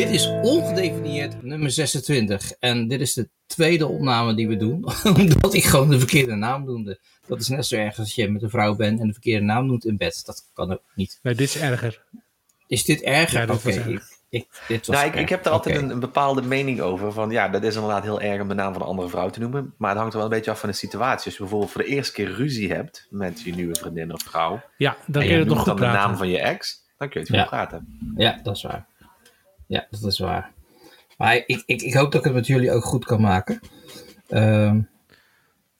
Dit is ongedefinieerd nummer 26. En dit is de tweede opname die we doen. Omdat ik gewoon de verkeerde naam noemde. Dat is net zo erg als je met een vrouw bent en de verkeerde naam noemt in bed. Dat kan ook niet. Nee, dit is erger. Is dit erger? Ja, Oké, ik, ik, dit was Nou, ik, ik heb er altijd een, een bepaalde mening over. Van ja, dat is inderdaad heel erg om de naam van een andere vrouw te noemen. Maar het hangt er wel een beetje af van de situatie. Als je bijvoorbeeld voor de eerste keer ruzie hebt met je nieuwe vriendin of vrouw. Ja, dan kun je je het nog noemt goed dan de naam van je ex. Dan kun je het Ja. goed praten. Ja, dat is waar. Ja, dat is waar. Maar ik, ik, ik hoop dat ik het met jullie ook goed kan maken. Ehm,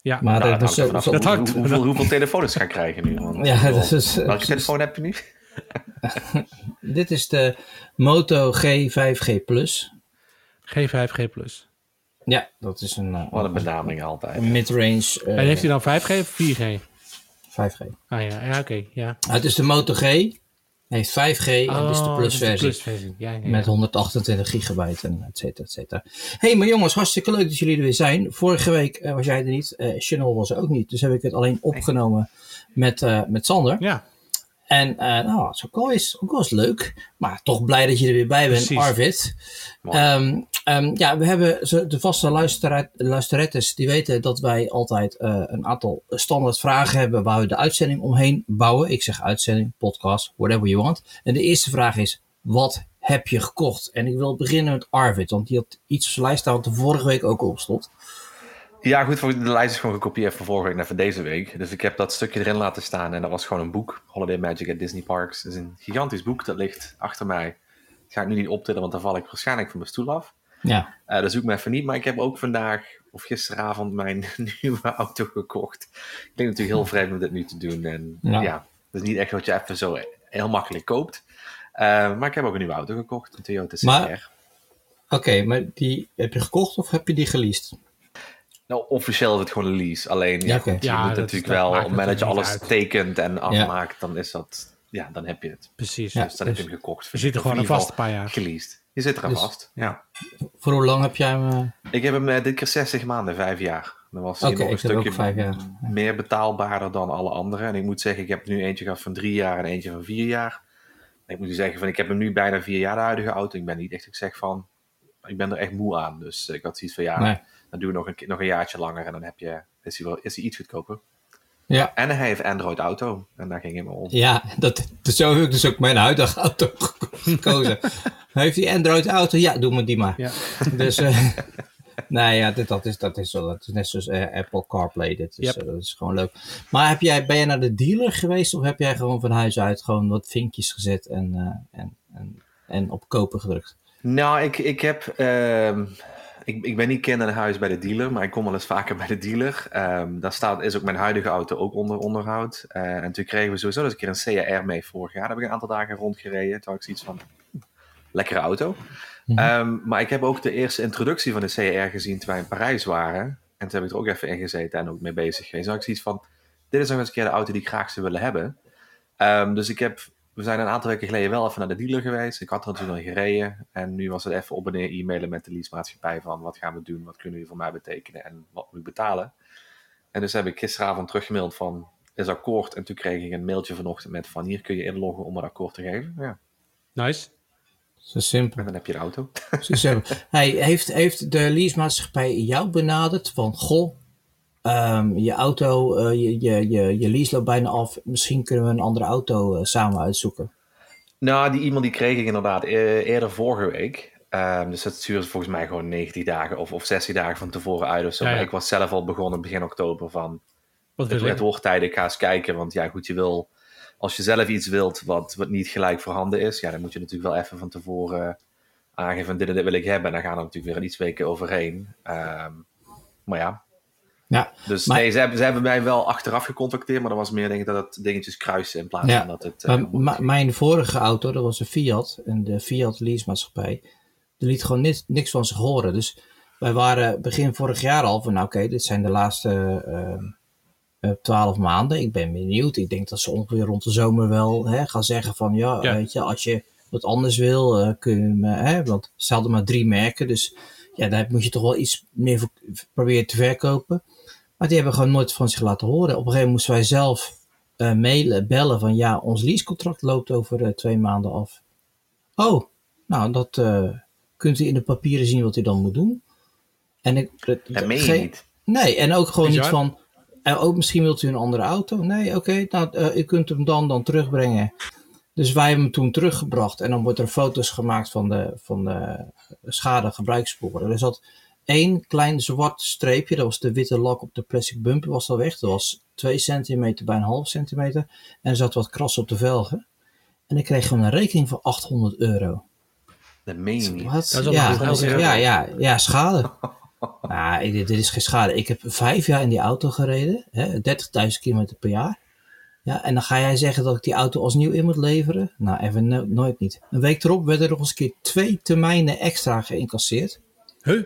Ja, maar Nou, dat hangt zo- Dat hangt hoe- hoeveel, hoeveel telefoons ga ik krijgen nu? Want, Ja, dat is- Welke telefoon heb je nu? dit is de Moto G5G Plus. G5G+. Ja, dat is een, eh, Wat een benaming altijd. een mid-range eh, En heeft hij dan 5G of 4G? 5G. Ah ja, ja oké. ja. Ah, het is de Moto G. Heeft 5G en dit is de Oh, Plus dat is de versie. Plus-versie. Ja, ja, ja. Met 128 gigabyte en et cetera, et cetera. hey, maar jongens, hartstikke leuk dat jullie er weer zijn. Vorige week eh, was jij er niet. eh Chanel was er ook niet. Dus heb ik het alleen opgenomen met, eh, met Sander. Ja, En eh nou, dat is ook eens leuk. Maar toch blij dat je er weer bij bent, Precies. Arvid. Ehm, ehm, ja, we hebben de vaste luistera- luisterettes, die weten dat wij altijd eh, een aantal standaard vragen hebben waar we de uitzending omheen bouwen. Ik zeg uitzending, podcast, whatever you want. En de eerste vraag is, wat heb je gekocht? En ik wil beginnen met Arvid, want die had iets op zijn lijst staan wat er vorige week ook op stond. Ja, goed, de lijst is gewoon gekopieerd van vorige week naar van deze week. Dus ik heb dat stukje erin laten staan en dat was gewoon een boek. Holiday Magic at Disney Parks. Dat is een gigantisch boek, dat ligt achter mij. Dat ga ik nu niet optillen, want dan val ik waarschijnlijk van mijn stoel af. Ja, Eh dat zoek ik me even niet, maar ik heb ook vandaag of gisteravond mijn nieuwe auto gekocht. Ik denk natuurlijk heel vreemd om dit nu te doen. En Ja. ja, dat is niet echt wat je even zo heel makkelijk koopt. Eh, maar ik heb ook een nieuwe auto gekocht, een Toyota CR. Maar- oké, maar die heb je gekocht of heb je die geleased? Nou, officieel is het gewoon een lease. Alleen, ja, goed, je Ja, moet dat- natuurlijk dat wel, op het moment dat je alles uit. tekent en afmaakt, dan is dat, ja, dan heb je het. precies. Ja. Dus dan heb je hem gekocht. Je zit er gewoon aan vast een geval paar jaar. Geleased. Je zit er aan Dus- vast, ja. Voor hoe lang heb jij hem... eh, Ik heb hem eh, dit keer 60 maanden, vijf jaar. Dan was hij Oké, nog een stukje vijf jaar. meer betaalbaarder dan alle andere. En ik moet zeggen, ik heb nu eentje gehad van drie jaar en eentje van vier jaar. En ik moet u zeggen, van, ik heb hem nu bijna vier jaar de huidige auto. Ik ben niet echt, ik zeg van, ik ben er echt moe aan. Dus ik had zoiets van, ja, Nee. Dan doen we nog een, keer- nog een jaartje langer en dan heb je, is, hij wel, is hij iets goedkoper. Ja, En hij heeft Android Auto. En daar ging hij me om. Ja, dat, dat, zo heb ik dus ook mijn huidige auto gekozen. Heeft die Android auto? Ja, doe maar die maar. Ja. Dus, eh nee, ja, dit, dat, is, dat, is zo, dat is net zoals eh, Apple CarPlay. Dit is, Yep. eh, dat is gewoon leuk. Maar heb jij, ben jij naar de dealer geweest of heb jij gewoon van huis uit gewoon wat vinkjes gezet en, eh, en, en, en op kopen gedrukt? Nou, ik, ik heb. Ik, ik ben niet kind aan huis bij de dealer, maar ik kom wel eens vaker bij de dealer. Ehm, daar staat, is ook mijn huidige auto ook onder onderhoud. Eh, en toen kregen we sowieso eens een keer een CR mee vorig jaar. Daar heb ik een aantal dagen rondgereden. Toen had ik zoiets van, lekkere auto. Mhm. Ehm, maar ik heb ook de eerste introductie van de CR gezien toen wij in Parijs waren. En toen heb ik er ook even in gezeten en ook mee bezig geweest. Toen had ik zoiets van, dit is nog eens een keer de auto die ik graag zou willen hebben. Ehm, dus ik heb, we zijn een aantal weken geleden wel even naar de dealer geweest. Ik had er natuurlijk al gereden. En nu was het even op en neer e-mailen met de leasemaatschappij van wat gaan we doen, wat kunnen jullie voor mij betekenen en wat moet ik betalen. En dus heb ik gisteravond teruggemaild van is akkoord. En toen kreeg ik een mailtje vanochtend met van hier kun je inloggen om een akkoord te geven. Ja, Nice. Zo simpel. en dan heb je de auto. Zo simpel. Hey, heeft, heeft de leasemaatschappij jou benaderd van, goh, ehm, je auto, eh, je, je, je, je lease loopt bijna af. Misschien kunnen we een andere auto eh, samen uitzoeken. Nou, die e-mail die kreeg ik inderdaad e- eerder vorige week. Ehm, dus dat stuurde volgens mij gewoon 90 dagen of, of 16 dagen van tevoren uit of zo. Ja, ja. Maar ik was zelf al begonnen begin oktober van... Wat Het, wil het wordt tijd, ik ga eens kijken. Want ja, goed, je wil... Als je zelf iets wilt wat, wat niet gelijk voorhanden is... Ja, dan moet je natuurlijk wel even van tevoren aangeven... van dit en dit wil ik hebben. En dan gaan er natuurlijk weer iets weken overheen. Ehm, maar ja, Ja, dus Maar- nee, ze hebben, ze hebben mij wel achteraf gecontacteerd... maar dat was meer denk ik dat het dingetjes kruisen... in plaats Ja, van dat het... eh, Maar ma- mijn vorige auto, dat was een Fiat. En de Fiat leasemaatschappij, die liet gewoon niks, niks van zich horen. Dus wij waren begin vorig jaar al van, nou oké, dit zijn de laatste ehm, eh, twaalf maanden. Ik ben benieuwd. Ik denk dat ze ongeveer rond de zomer wel hè, gaan zeggen van, ja, Ja. weet je, als je wat anders wil, eh, kun je eh, hè, want ze hadden maar drie merken. Dus ja, daar moet je toch wel iets meer voor proberen te verkopen. Maar die hebben gewoon nooit van zich laten horen. Op een gegeven moment moesten wij zelf eh, mailen, bellen van ja, ons leasecontract loopt over eh, twee maanden af. Oh, nou dat, eh, kunt u in de papieren zien wat u dan moet doen. En ik, Dat meen je niet. Nee, en ook gewoon Bizar. niet van. eh, ook misschien wilt u een andere auto. Nee, oké, nou, eh, u kunt hem dan, dan terugbrengen. Dus wij hebben hem toen teruggebracht. En dan wordt er foto's gemaakt van de, van de schade gebruikssporen. Er zat één klein zwart streepje. Dat was de witte lak op de plastic bumper was al weg. Dat was 2 centimeter bij een half centimeter. En er zat wat kras op de velgen. En ik kreeg gewoon een rekening van 800 euro. Dat meen je niet. Dat is ja, ja, ja, ja, schade. nou, dit is geen schade. Ik heb vijf jaar in die auto gereden. hè, 30.000 kilometer per jaar. Ja, en dan ga jij zeggen dat ik die auto als nieuw in moet leveren? Nou, even no- nooit niet. Een week erop werden er nog eens een keer twee termijnen extra geïncasseerd. Huh?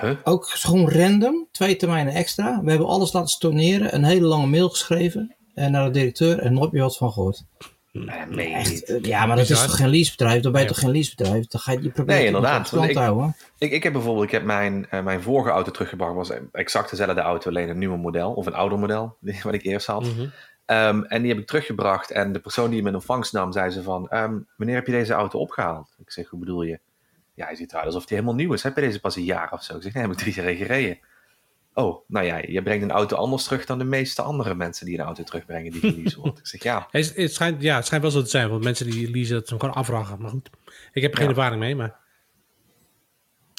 Huh? Ook gewoon random, twee termijnen extra. We hebben alles laten storneren, een hele lange mail geschreven. En naar de directeur en nooit meer wat van gehoord. Je Echt, niet. eh, ja, maar dat is toch geen leasebedrijf? Dan ben je Ja. toch geen leasebedrijf? Dan ga je, je probeert Nee, inderdaad, want ik- houden. Ik, ik heb bijvoorbeeld, ik heb mijn, eh, mijn vorige auto teruggebracht. was exact dezelfde auto, alleen een nieuwe model. Of een ouder model, die- wat ik eerst had. Mhm. Ehm, en die heb ik teruggebracht. En de persoon die hem in ontvangst nam, zei ze van... ehm, wanneer heb je deze auto opgehaald? Ik zeg, hoe bedoel je? Ja, hij ziet eruit alsof hij helemaal nieuw is. Heb je deze pas een jaar of zo? Ik zeg, nee, heb ik drie jaar gereden. Oh, nou ja, je brengt een auto anders terug dan de meeste andere mensen die een auto terugbrengen die geleased wordt. Ik zeg, ja, Het, het schijnt, ja, het schijnt wel zo te zijn, want mensen die leasen dat ze hem gewoon afvragen. Maar goed, ik heb er geen Ja. ervaring mee, maar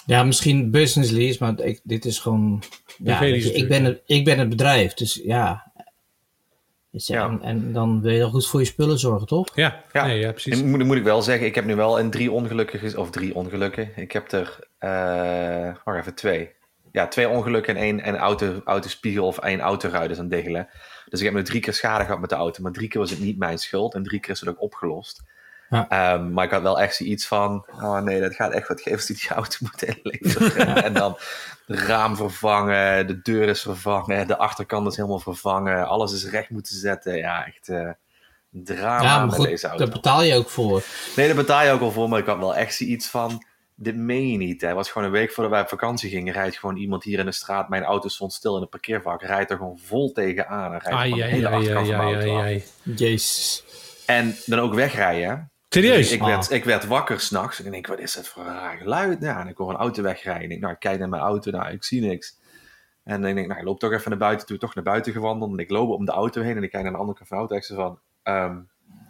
Ja, misschien business lease, maar ik, dit is gewoon. Ja, je, ik, ben het, ik ben het bedrijf, dus ja. Dus ja, Ja. En, en dan wil je wel goed voor je spullen zorgen, toch? ja, Ja. Nee, ja precies. En moet, moet ik wel zeggen, ik heb nu wel in drie ongelukken, of drie ongelukken. Ik heb er, eh wacht even, twee. Ja, twee ongelukken en één en auto, autospiegel of één autoruit aan diggelen. Dus ik heb nu drie keer schade gehad met de auto, maar drie keer was het niet mijn schuld en drie keer is het ook opgelost. Ja. Ehm, maar ik had wel echt zoiets van, oh nee, dat gaat echt wat geven die auto moeten inleveren. en dan het raam vervangen, de deur is vervangen, de achterkant is helemaal vervangen, alles is recht moeten zetten. Ja, echt eh drama ja, maar met goed, deze auto. daar betaal je ook voor. Nee, daar betaal je ook al voor, maar ik had wel echt zoiets van... Dit meen je niet. hè. Het was gewoon een week voordat wij op vakantie gingen. Rijdt gewoon iemand hier in de straat. Mijn auto stond stil in een parkeervak. Rijdt er gewoon vol tegenaan. En rijdt Ai, gewoon de ai, hele ai, achterkant ai, van mijn auto. Jezus. En dan ook wegrijden. Serieus? Ik Ah. werd, ik werd wakker s'nachts. En ik denk, wat is dat voor een raar geluid? Ja, en ik hoor een auto wegrijden. Ik denk, nou, ik kijk naar mijn auto. Nou, ik zie niks. En dan denk ik, nou, ik loop toch even naar buiten toe. Toch naar buiten gewandeld. En ik loop om de auto heen. En ik kijk naar de andere kant van de auto. En ik zeg van... ehm,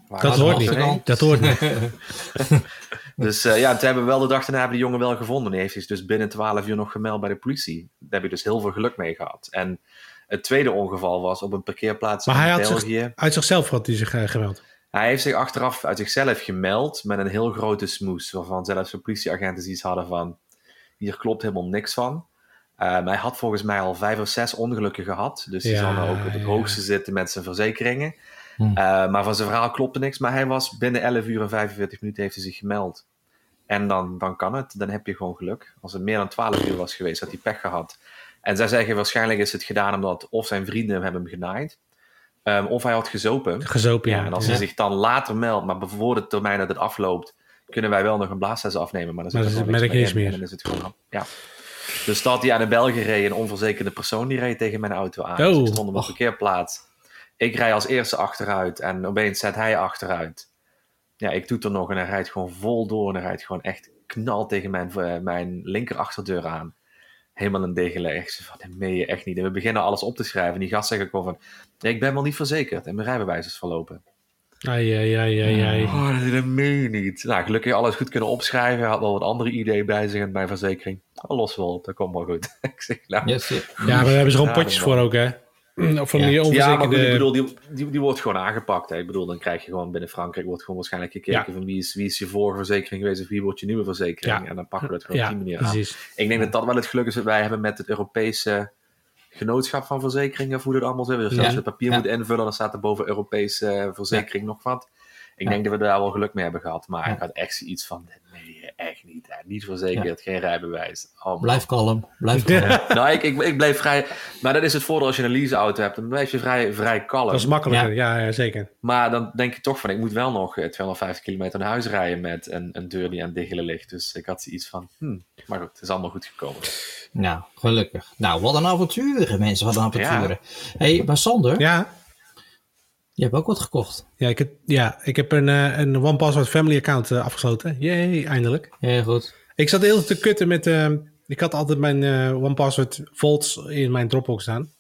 waar Dat de hoort niet. Dat hoort niet. Dus eh, ja, toen hebben we wel de dag daarna hebben die jongen wel gevonden. Die heeft zich dus binnen 12 uur nog gemeld bij de politie. Daar heb je dus heel veel geluk mee gehad. En het tweede ongeval was op een parkeerplaats Maar in hij had België. zich, uit zichzelf had hij zich eh, gemeld. Hij heeft zich achteraf uit zichzelf gemeld met een heel grote smoes. Waarvan zelfs de politieagenten iets hadden van... Hier klopt helemaal niks van. Ehm, hij had volgens mij al vijf of zes ongelukken gehad. Dus die Ja, zal nou ook het ja. hoogste zitten met zijn verzekeringen. Hm. Eh, maar van zijn verhaal klopte niks. Maar hij was binnen 11 uur en 45 minuten heeft hij zich gemeld. En dan, dan kan het. Dan heb je gewoon geluk. Als het meer dan 12 uur was geweest, had hij pech gehad. En zij zeggen waarschijnlijk is het gedaan omdat of zijn vrienden hem hebben genaaid. Ehm, of hij had gezopen. Gezopen, ja. En als hij zich dan later meldt, maar voor de termijn dat het afloopt, kunnen wij wel nog een blaastest afnemen. Maar dan zit dan gewoon merk niks meer. En dan is het gewoon, ja. Dus dat hij aan de België reed, een onverzekerde persoon, die reed tegen mijn auto aan. Oh. Dus ik stond op een Och. parkeerplaats. Ik rij als eerste achteruit en opeens zet hij achteruit. Ja, ik doe er nog en hij rijdt gewoon vol door en hij rijdt gewoon echt knal tegen mijn, eh, mijn linker achterdeur aan. Helemaal een degelijk. Ik van, dat meen je echt niet. En we beginnen alles op te schrijven. En die gast zegt ook gewoon van, nee, ik ben wel niet verzekerd en mijn rijbewijs is verlopen. Ai, ai, ai, ai, ai. Oh, dat meen je niet. Nou, gelukkig alles goed kunnen opschrijven. Hij had wel wat andere ideeën bij zich en bij verzekering. Los wel op, dat komt wel goed. ik zeg, nou, Yes, ja. Ja, maar daar hebben ze gewoon Ja, potjes voor ook, hè? Of van Ja. die ja, maar onverzekerde... goed, ik bedoel, die, die, die wordt gewoon aangepakt. Hè. Ik bedoel, dan krijg je gewoon binnen Frankrijk wordt gewoon waarschijnlijk gekeken Ja. van wie is, wie is je vorige verzekering geweest of wie wordt je nieuwe verzekering. Ja. En dan pakken we het gewoon op die manier aan. precies. Ik denk dat dat wel het geluk is dat wij hebben met het Europese genootschap van verzekeringen, of hoe dat allemaal zit. Dus als je het papier moet invullen, dan staat er boven Europese verzekering nog wat. Ik denk dat we daar wel geluk mee hebben gehad. Maar ik had echt zoiets van, nee, echt niet. Hè. Niet verzekerd, geen rijbewijs. Oh. Blijf kalm. Blijf kalm. Nou, ik, ik, ik bleef vrij... Maar dat is het voordeel als je een leaseauto hebt. Dan blijf je vrij, vrij kalm. Dat is makkelijker, ja, ja zeker. Maar dan denk je toch van, ik moet wel nog eh, 250 kilometer naar huis rijden met een, een deur die aan het diggelen ligt. Dus ik had iets van, hmm, maar goed, het is allemaal goed gekomen. Nou, gelukkig. Nou, wat een avonturen, mensen. Wat een avonturen. hey, maar Sander, Ja, je hebt ook wat gekocht. ja, ik, heb, ja ik heb een, eh, een One Password Family account eh, afgesloten. Jee, eindelijk. Heel goed. Ik zat heel te kutten met... eh, ik had altijd mijn OnePassword vaults in mijn Dropbox staan.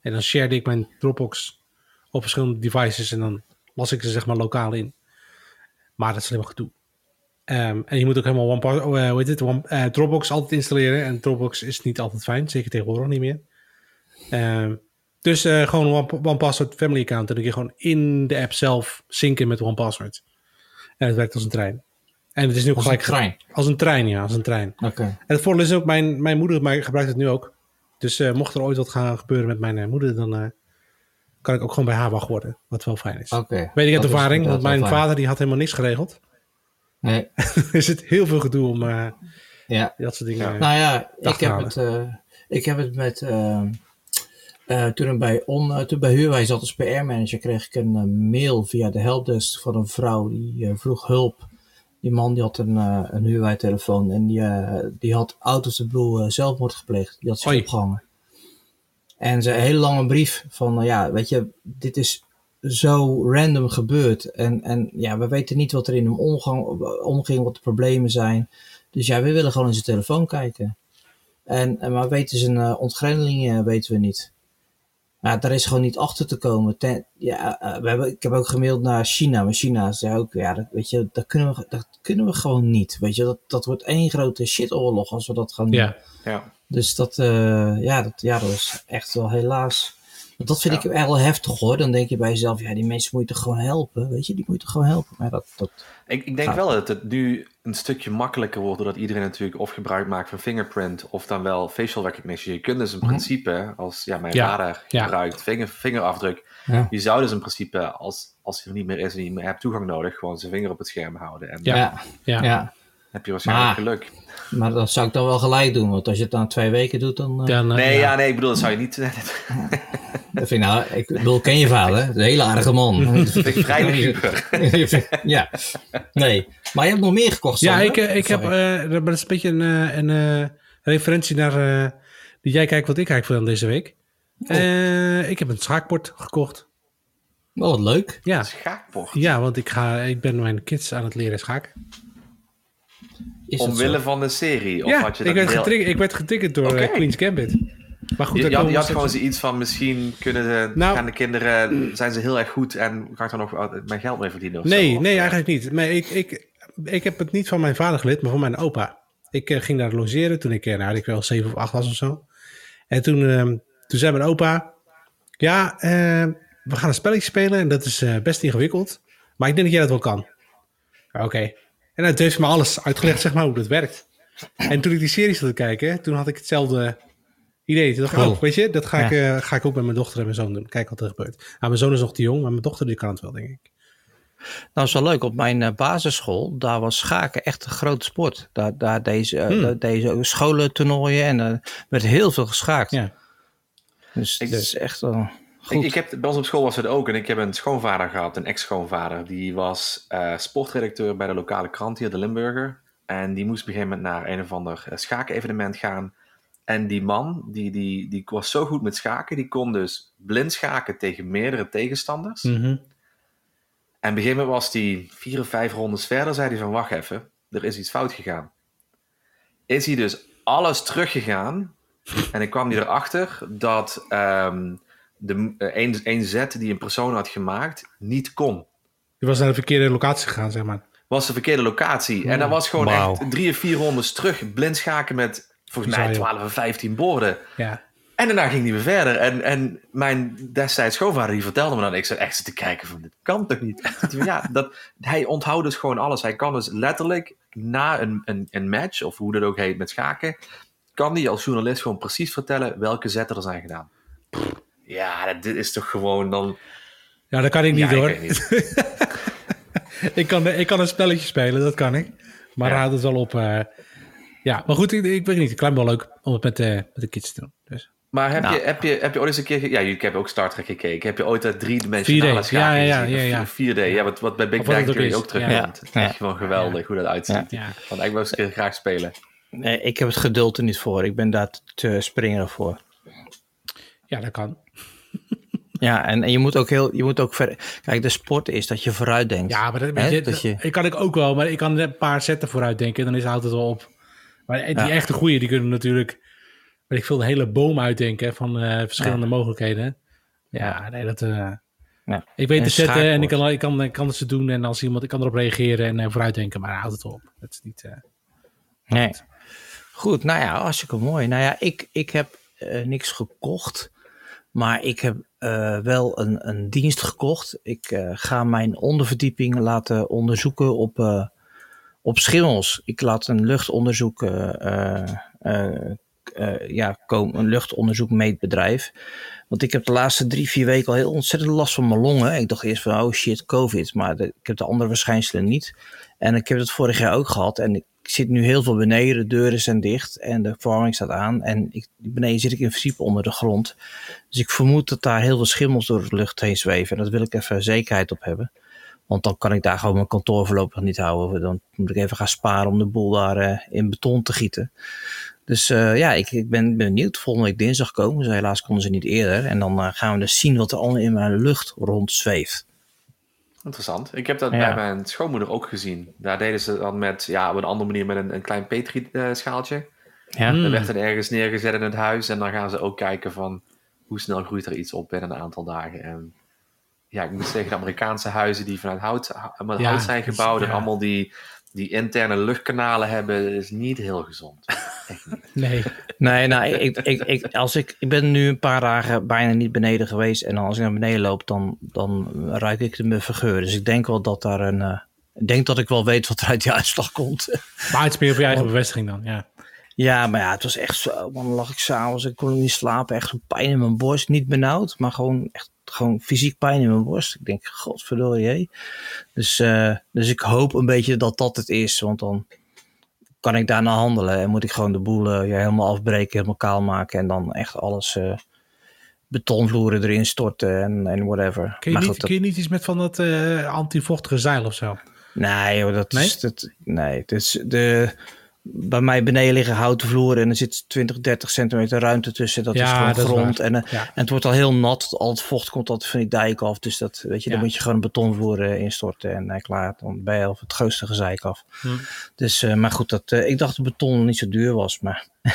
En dan shared ik mijn Dropbox op verschillende devices en dan las ik ze zeg maar lokaal in. Maar dat is helemaal gedoe. Ehm, en je moet ook helemaal OnePass, oh, hoe heet het? One, Dropbox altijd installeren. En Dropbox is niet altijd fijn, zeker tegenwoordig niet meer. Ehm, dus eh, gewoon One, OnePassword Family Account. En dan kun je gewoon in de app zelf synken met OnePassword. En het werkt als een trein. En het is nu ook Als een gelijk trein. Als een trein, ja, als een trein. Oké. En het voordeel is ook, mijn, mijn moeder maar gebruikt het nu ook. Dus eh, mocht er ooit wat gaan gebeuren met mijn eh, moeder, dan kan ik ook gewoon bij haar wacht worden. Wat wel fijn is. Oké. Weet ik uit is ervaring, want mijn vader die had helemaal niks geregeld. Nee, er zit heel veel gedoe om ja. dat soort dingen. Ja. Nou ja, ik heb, het, ik heb het met. Eh, toen, ik bij, on, eh, toen bij Huawei zat als PR-manager, kreeg ik een eh, mail via de helpdesk van een vrouw die vroeg hulp. Die man die had een, een Huawei-telefoon en die, die had out of the blue zelfmoord gepleegd. Die had zich opgehangen. En ze een hele lange brief van, ja, weet je, dit is zo random gebeurd. En, en ja, we weten niet wat er in hem omgang, omging, wat de problemen zijn. Dus ja, we willen gewoon in zijn telefoon kijken. En, en maar weten zijn uh, ontgrendeling eh, weten we niet. Ja, daar is gewoon niet achter te komen. Ten, ja, eh, we hebben, ik heb ook gemaild naar China. Maar China zei ook, ja, dat, weet je, dat kunnen, we, dat kunnen we gewoon niet. Weet je, dat, dat wordt één grote shitoorlog als we dat gaan doen. Ja, Ja. Dus dat, eh, ja, dat, ja, dat is echt wel helaas. Want dat vind Ja. ik echt wel heftig hoor. Dan denk je bij jezelf, ja, die mensen moet je toch gewoon helpen. Weet je, die moet je toch gewoon helpen. Maar dat, dat, Ik, ik denk Ja. wel dat het nu een stukje makkelijker wordt, doordat iedereen natuurlijk of gebruik maakt van fingerprint of dan wel facial recognition. Je kunt dus in Mhm. principe, als ja, mijn Ja. vader Ja. gebruikt vinger, vingerafdruk, ja. je zou dus in principe, als, als hij er niet meer is en je hebt toegang nodig, gewoon zijn vinger op het scherm houden. En Ja. dan Ja, ja. ja. Heb je waarschijnlijk Maar- geluk. Maar dat zou ik dan wel gelijk doen. Want als je het na twee weken doet, dan... eh, Dan, eh, Nee, ja. ja, nee, ik bedoel, dat zou je niet. dat vind ik, nou, ik bedoel, ken je vader? Een hele aardige man. Dat vind ik vrij ja. Nee. Maar je hebt nog meer gekocht, Ja, ik, eh, ik heb, eh, dat is een beetje een, eh, een eh, referentie naar eh, die jij kijkt wat ik kijk van deze week. Oh. Eh, ik heb een schaakbord gekocht. Oh, wat leuk. Ja, Schaakbord. ja want ik, ga, ik ben mijn kids aan het leren schaken. Is Omwille zo? van de serie. Of ja, had je ik dat werd, deel- getriggerd, ik werd getriggerd door eh, Oké. Queen's Gambit. Maar goed, Je, je had, je had gewoon zoiets van, misschien kunnen de, Nou- gaan de kinderen, zijn ze heel erg goed en ga ik dan nog mijn geld mee verdienen of zo? Nee, Of, nee, eh, eigenlijk niet. Maar ik, ik, ik heb het niet van mijn vader geleerd, maar van mijn opa. Ik eh, ging daar logeren toen ik, nou, ik wel zeven of acht was of zo. En toen, ehm, toen zei mijn opa, ja, we gaan een spelletje spelen en dat is best ingewikkeld. Maar ik denk dat jij dat wel kan. Oké. En hij heeft me alles uitgelegd, zeg maar, hoe dat werkt. En toen ik die serie zat te kijken, toen had ik hetzelfde idee. Toen dacht ik, Oh. weet je, dat ga, ik, eh, ga ik ook met mijn dochter en mijn zoon doen. Kijk wat er gebeurt. Nou, mijn zoon is nog te jong, maar mijn dochter die kan het wel, denk ik. Nou, is wel leuk. Op mijn eh, basisschool, daar was schaken echt een grote sport. Daar, daar deze, eh, Hmm. daar deze scholentoernooien en er werd heel veel geschaakt. Ja. Dus Ik- dat is echt wel goed. Ik, ik heb, bij ons op school was het ook en ik heb een schoonvader gehad, een ex-schoonvader. Die was eh, sportredacteur bij de lokale krant hier, de Limburger. En die moest op een gegeven moment naar een of ander eh, schaakevenement gaan. En die man, die, die, die was zo goed met schaken, die kon dus blind schaken tegen meerdere tegenstanders. Mhm. En op een gegeven moment was hij vier of vijf rondes verder, zei hij van wacht even, er is iets fout gegaan. Is hij dus alles teruggegaan en dan kwam hij erachter dat ehm, de, eh, een, een zet die een persoon had gemaakt niet kon. Die was naar de verkeerde locatie gegaan, zeg maar. Was de verkeerde locatie. En dat was gewoon echt drie of vier rondes terug, blind schaken met volgens mij Bizar, joh. 12 of 15 borden. Ja. En daarna ging hij weer verder. En, en mijn destijds schoonvader die vertelde me dan, ik zat echt te kijken van, dit kan toch niet? Ja, dat, hij onthoudt dus gewoon alles. Hij kan dus letterlijk na een, een, een match, of hoe dat ook heet met schaken, kan hij als journalist gewoon precies vertellen welke zetten er zijn gedaan. Ja, dat- dit is toch gewoon dan... ja, dat kan ik niet ja, ik hoor. niet. ik, kan, ik kan een spelletje spelen, dat kan ik. Maar Ja. houdt het wel op. eh, ja, maar goed, ik, ik weet niet. Ik lijkt me wel leuk om het met, eh, met de kids te doen. Dus. Maar heb, Nou. je, heb, je, heb je ooit eens een keer... ge- Ja, ik heb ook Star Trek gekeken. Heb je ooit dat driedimensionale 4D, schaken ja, ja, gezien? ja, ja. Of 4D, ja, wat, wat bij Big wat Bang het ook Theory is, ook terugkomt. ja. Het is Ja. echt gewoon geweldig hoe dat uitziet. Ja. Want ik wil eens een keer graag spelen. Nee, ik heb het geduld er niet voor. Ik ben daar te springerig voor. ja, dat kan. Ja, en, en je moet ook heel, je moet ook ver. Kijk, de sport is dat je vooruit denkt. Ja, maar dat, je, dat kan ik ook wel. Maar ik kan een paar zetten vooruit denken. Dan is, houdt het wel op. Maar die Ja. echte goeie, die kunnen natuurlijk, weet ik veel, een hele boom uitdenken van eh, verschillende mogelijkheden. Ja, nee, dat... eh, Ja. Ik weet En te zetten en ik kan, ik, kan, ik kan het ze doen. En als iemand, ik kan erop reageren en eh, vooruitdenken, maar houd het op. Het is niet... Nee. Goed, nou ja, hartstikke mooi. Nou ja, ik, ik heb niks gekocht. Maar ik heb eh, wel een, een dienst gekocht. Ik eh, ga mijn onderverdieping laten onderzoeken op, eh, op schimmels. Ik laat een luchtonderzoek, ja, komen, een luchtonderzoekmeetbedrijf. Want ik heb de laatste drie, vier weken al heel ontzettend last van mijn longen. Ik dacht eerst van, oh shit, covid. Maar ik heb de andere verschijnselen niet. En ik heb het vorig jaar ook gehad. En ik zit nu heel veel beneden. De deuren zijn dicht en de verwarming staat aan. En ik, beneden zit ik in principe onder de grond. Dus ik vermoed dat daar heel veel schimmels door de lucht heen zweven. En dat wil ik even zekerheid op hebben. Want dan kan ik daar gewoon mijn kantoor voorlopig niet houden. Dan moet ik even gaan sparen om de boel daar eh, in beton te gieten. Dus eh, ja, ik, ik ben benieuwd. Volgende week dinsdag komen ze. Helaas konden ze niet eerder. En dan eh, gaan we dus zien wat er allemaal in mijn lucht rondzweeft. Interessant. Ik heb dat Ja. bij mijn schoonmoeder ook gezien. Daar deden ze dan met, ja, op een andere manier met een, een klein petri-schaaltje. Ja, Hmm. Dat werd dan ergens neergezet in het huis. En dan gaan ze ook kijken van hoe snel groeit er iets op binnen een aantal dagen. En ja, ik moet zeggen, de Amerikaanse huizen die vanuit hout, met Ja, hout zijn dus, gebouwd en allemaal die, die interne luchtkanalen hebben, is niet heel gezond. Nee. Nee, nou, ik, ik, ik, als ik, ik ben nu een paar dagen bijna niet beneden geweest. En als ik naar beneden loop, dan, dan ruik ik de muffe geur. Dus ik denk wel dat daar een... eh, ik denk dat ik wel weet wat er uit die uitslag komt. Maar het is meer voor je eigen bevestiging dan, ja. Ja, maar ja, het was echt zo. Man, dan lag ik s'avonds, ik kon niet slapen. Echt pijn in mijn borst. Niet benauwd, maar gewoon echt gewoon fysiek pijn in mijn borst. Ik denk, godverdorie, hé. Dus, eh, dus ik hoop een beetje dat dat het is. Want dan kan ik daarna handelen. En moet ik gewoon de boel eh, ja, helemaal afbreken, helemaal kaal maken. En dan echt alles eh, betonvloeren erin storten en, en whatever. Kun je, niet, goed, dat- kun je niet iets met van dat eh, antivochtige zeil of zo? Nee, joh, dat Nee? is. Dat, nee, het is de. Bij mij beneden liggen houten vloeren en er zit 20, 30 centimeter ruimte tussen. Dat Ja, is gewoon dat grond. en, eh, Ja. en het wordt al heel nat. Al het vocht komt altijd van die dijk af. Dus dat, weet je, dan moet je gewoon een betonvloer eh, instorten. En eh, klaar, dan ben je al het grootste gezeik af. Hm. Dus, eh, maar goed, dat, eh, ik dacht dat beton niet zo duur was. Maar Ja,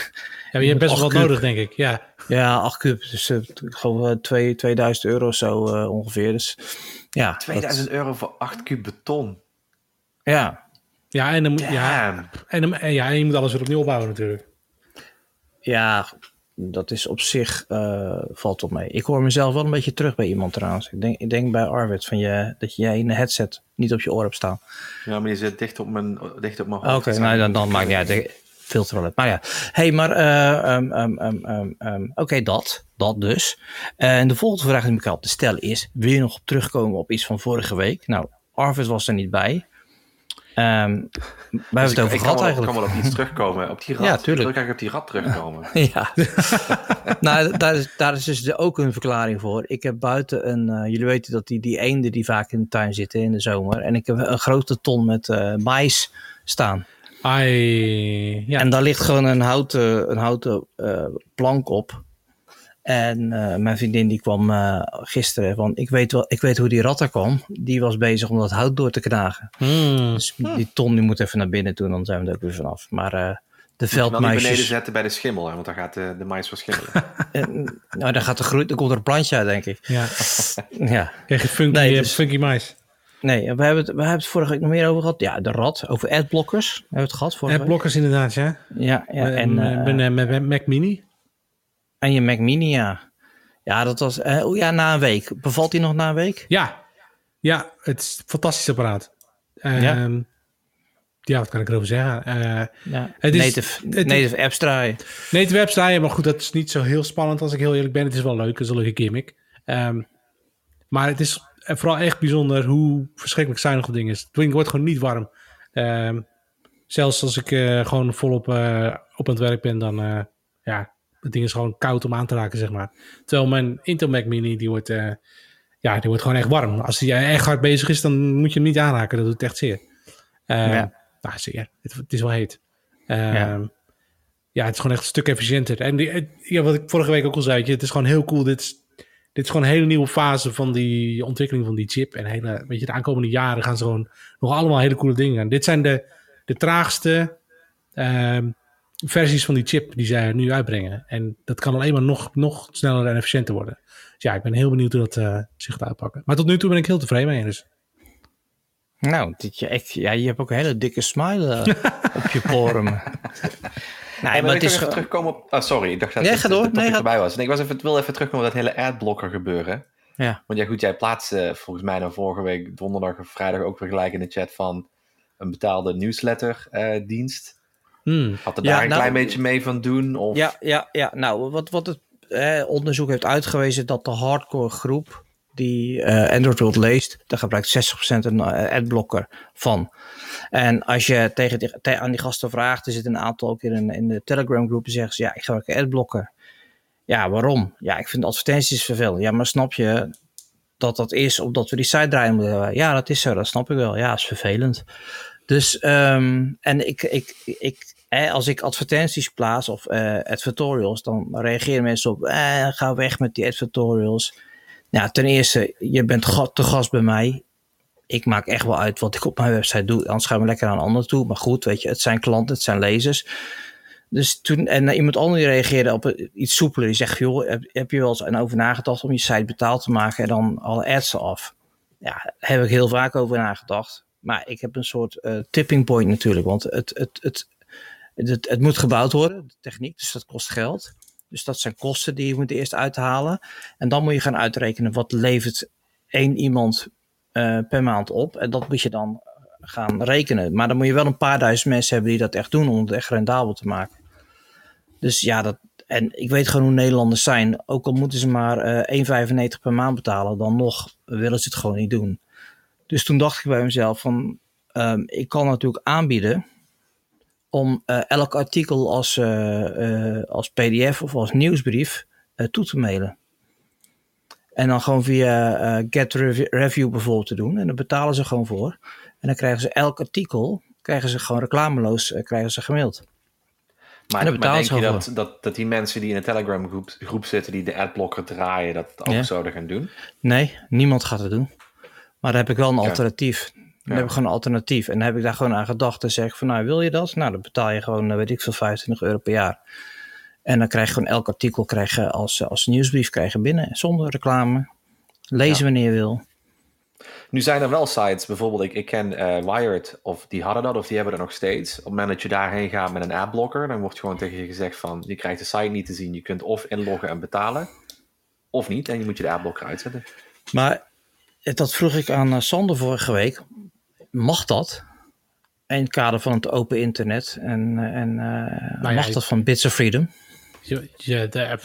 maar je hebt best wel wat nodig, denk ik. Ja. ja, 8 kub. Dus gewoon eh, twee- 2000 euro of zo eh, ongeveer. Dus ja. dat- 2000 euro voor 8 kub beton. ja, Ja, en dan, moet, ja, en, dan, en ja, en je moet alles weer opnieuw opbouwen natuurlijk. Ja, dat is op zich uh, valt op mee. Ik hoor mezelf wel een beetje terug bij iemand trouwens. Ik denk, ik denk bij Arvid van je, dat jij in een headset niet op je oor hebt staan. Ja, maar die zit dicht op mijn, dicht op mijn Oké, hoofd. okay, nou, dan, dan maakt niet uit. Filter wel uit. Maar ja, hey, maar uh, um, um, um, oké, okay, dat. Dat dus. En de volgende vraag die ik had te stellen is: wil je nog op terugkomen op iets van vorige week? Nou, Arvid was er niet bij. Um, we hebben dus het over ik gehad kan wel, eigenlijk. Ik kan wel op iets terugkomen. Op die rat. Ja, tuurlijk. Ik wil graag op die rat terugkomen. ja. nou, daar is, daar is dus ook een verklaring voor. Ik heb buiten een... Uh, jullie weten dat die, die eenden die vaak in de tuin zitten in de zomer. En ik heb een grote ton met uh, mais staan. Ai, ja. En daar ligt gewoon een houten, een houten uh, plank op. En uh, mijn vriendin die kwam uh, gisteren van, ik weet, wel, ik weet hoe die rat er kwam. Die was bezig om dat hout door te knagen. Hmm. Dus die ton die moet even naar binnen toe, dan zijn we er ook weer vanaf. Maar uh, de Moet je wel niet veldmuisjes... beneden zetten bij de schimmel, hè, want dan gaat de, de mais verschimmelen. nou, dan, gaat de groei, dan komt er een plantje uit, denk ik. Ja. ja. Krijg je funky, Nee, nee, dus- funky mais. Nee, we hebben, het, we hebben het vorige week nog meer over gehad. Ja, de rat, over adblockers. Hebben we het gehad blokkers inderdaad, ja. Ja, ja en, en, eh, met Mac Mini. En je Mac Mini, ja. Ja, dat was... eh, oh ja, na een week. Bevalt die nog na een week? Ja. Ja, het is een fantastisch apparaat. Um, Ja. ja. wat kan ik erover zeggen? Uh, Ja, Het is- native, het- native apps draaien. Nee, het website, maar goed, dat is niet zo heel spannend als ik heel eerlijk ben. Het is wel leuk, het is een leuke gimmick. Um, maar het is vooral echt bijzonder hoe verschrikkelijk zuinig dat ding is. Het ding wordt gewoon niet warm. Um, zelfs als ik uh, gewoon volop uh, op aan het werk ben, dan uh, ja, het ding is gewoon koud om aan te raken, zeg maar. Terwijl mijn Intel Mac Mini, die wordt, uh, ja, die wordt gewoon echt warm. Als die echt hard bezig is, dan moet je hem niet aanraken. Dat doet echt zeer. Um, ja. Nou, zeer. Het, het, is wel heet. Um, ja. ja. het is gewoon echt een stuk efficiënter. En die, ja, wat ik vorige week ook al zei, het is gewoon heel cool. Dit is, dit is gewoon een hele nieuwe fase van die ontwikkeling van die chip. En hele, weet je, de aankomende jaren gaan ze gewoon nog allemaal hele coole dingen aan. Dit zijn de, de traagste, um, versies van die chip die zij nu uitbrengen. En dat kan alleen maar nog, nog sneller en efficiënter worden. Dus ja, ik ben heel benieuwd hoe dat uh, zich gaat uitpakken. Maar tot nu toe ben ik heel tevreden mee. Dus. Nou, dit, je, ja, je hebt ook een hele dikke smile uh, op je poren. nee, maar, maar het is even terugkomen op. Oh, sorry, ik dacht dat nee, het, door. nee, erbij was. Nee, ik was even, wil even terugkomen op dat hele adblocker gebeuren. Ja. Want ja, goed, jij plaatste volgens mij dan vorige week donderdag of vrijdag ook weer gelijk in de chat van een betaalde newsletterdienst. Uh, hmm. Had er daar ja, een nou, klein beetje mee van doen? Of? Ja, ja, ja, nou, wat, wat het eh, onderzoek heeft uitgewezen dat de hardcore groep die uh, Android World leest, daar gebruikt 60% een adblocker van. En als je tegen die, te, aan die gasten vraagt, er zit een aantal ook in, in de Telegram groepen, zeggen ze ja, ik gebruik een adblocker. Ja, waarom? Ja, ik vind advertenties vervelend. Ja, maar snap je dat dat is omdat we die site draaien moeten Ja, dat is zo, dat snap ik wel. Ja, is vervelend. Dus, um, en ik, ik, ik, als ik advertenties plaats of uh, advertorials, dan reageren mensen op, eh, ga weg met die advertorials. Nou, ten eerste, je bent te gast bij mij. Ik maak echt wel uit wat ik op mijn website doe. Anders gaan we lekker aan een ander toe. Maar goed, weet je, het zijn klanten, het zijn lezers. Dus toen, en iemand anders reageerde op iets soepeler. Die zegt, joh, heb, je wel eens over nagedacht om je site betaald te maken en dan alle ads af? Ja, heb ik heel vaak over nagedacht. Maar ik heb een soort uh, tipping point natuurlijk. Want het, het, het, het, het, moet gebouwd worden, de techniek, dus dat kost geld. Dus dat zijn kosten die je moet eerst uithalen. En dan moet je gaan uitrekenen wat levert één iemand uh, per maand op. En dat moet je dan gaan rekenen. Maar dan moet je wel een paar duizend mensen hebben die dat echt doen om het echt rendabel te maken. Dus ja, dat, en ik weet gewoon hoe Nederlanders zijn. Ook al moeten ze maar uh, 1,95 per maand betalen, dan nog willen ze het gewoon niet doen. Dus toen dacht ik bij mezelf van, um, ik kan natuurlijk aanbieden om uh, elk artikel als, uh, als pdf of als nieuwsbrief toe te mailen. En dan gewoon via Get Review bijvoorbeeld te doen. En daar betalen ze gewoon voor. En dan krijgen ze elk artikel, krijgen ze gewoon reclameloos, krijgen ze gemaild. Maar, maar denk je dat, dat, dat die mensen die in een Telegram groep, groep zitten, die de adblocker draaien, dat ook ja. zouden gaan doen? Nee, niemand gaat het doen. Maar dan heb ik wel een alternatief. Dan heb ik gewoon een alternatief. En dan heb ik daar gewoon aan gedacht. En zeg van, nou, wil je dat? Nou, dan betaal je gewoon, weet ik veel, 25 euro per jaar. En dan krijg je gewoon elk artikel krijg je als, als nieuwsbrief krijg je binnen. Zonder reclame. Lezen wanneer je wil. Nu zijn er wel sites, bijvoorbeeld ik, ik ken uh, Wired, of die hadden dat, of die hebben dat nog steeds. Op het moment dat je daarheen gaat met een adblocker, dan wordt gewoon tegen je gezegd van, je krijgt de site niet te zien. Je kunt of inloggen en betalen, of niet. En je moet je de adblocker uitzetten. Maar dat vroeg ik aan Sander vorige week. Mag dat? In het kader van het open internet. En, uh, en uh, nou mag ja, dat van Bits of Freedom? Je, je, de,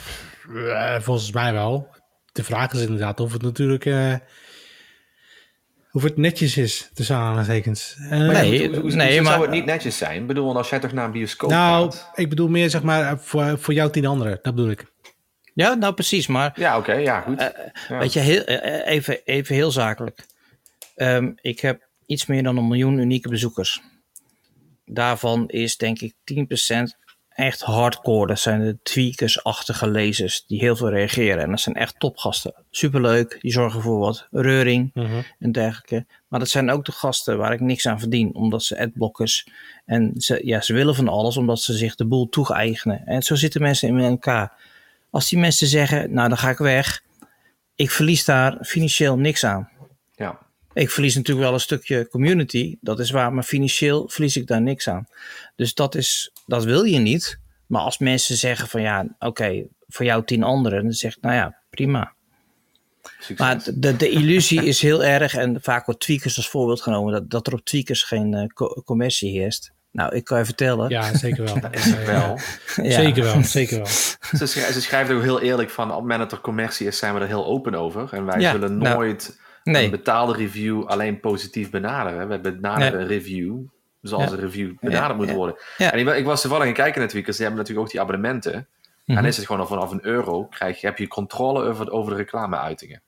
volgens mij wel. De vraag is inderdaad of het natuurlijk of het netjes is, tussen aanhalingstekens. Uh, nee, hoe, hoe, nee maar... zou het niet netjes zijn? Ik bedoel, als jij toch naar een bioscoop nou, gaat... ik bedoel meer zeg maar voor, voor jou tien anderen, dat bedoel ik. Ja, nou precies, maar... Ja, oké, ja, goed. Uh, ja. Weet je, heel, uh, even, even heel zakelijk. Um, ik heb iets meer dan een miljoen unieke bezoekers. Daarvan is denk ik 10% echt hardcore. Dat zijn de tweakers-achtige lezers die heel veel reageren. En dat zijn echt topgasten. Superleuk, die zorgen voor wat reuring -huh. en dergelijke. Maar dat zijn ook de gasten waar ik niks aan verdien. Omdat ze adblockers en ze, ja, ze willen van alles omdat ze zich de boel toegeëigenen. En zo zitten mensen in elkaar. Als die mensen zeggen, nou dan ga ik weg. Ik verlies daar financieel niks aan. Ja. Ik verlies natuurlijk wel een stukje community, dat is waar, maar financieel verlies ik daar niks aan. Dus dat, is, dat wil je niet. Maar als mensen zeggen van ja, oké, okay, voor jou tien anderen, dan zeg ik nou ja, prima. Succes. Maar de, de illusie is heel erg, en vaak wordt tweakers als voorbeeld genomen, dat, dat er op tweakers geen uh, co commercie heerst. Nou, ik kan je vertellen. Ja, zeker wel. dat is het wel. ja. Zeker wel, zeker wel. Ze, ze schrijft ook heel eerlijk van, op het moment dat er commercie is, zijn we er heel open over. En wij ja, zullen nooit... Nou nee. een betaalde review alleen positief benaderen. We benaderen een review zoals ja. een review benaderd ja. moet worden. Ja. En ik, ik, was toevallig aan kijken natuurlijk, ze hebben natuurlijk ook die abonnementen. Mm -hmm. En is het gewoon al vanaf een euro, krijg je, heb je controle over, over de reclameuitingen.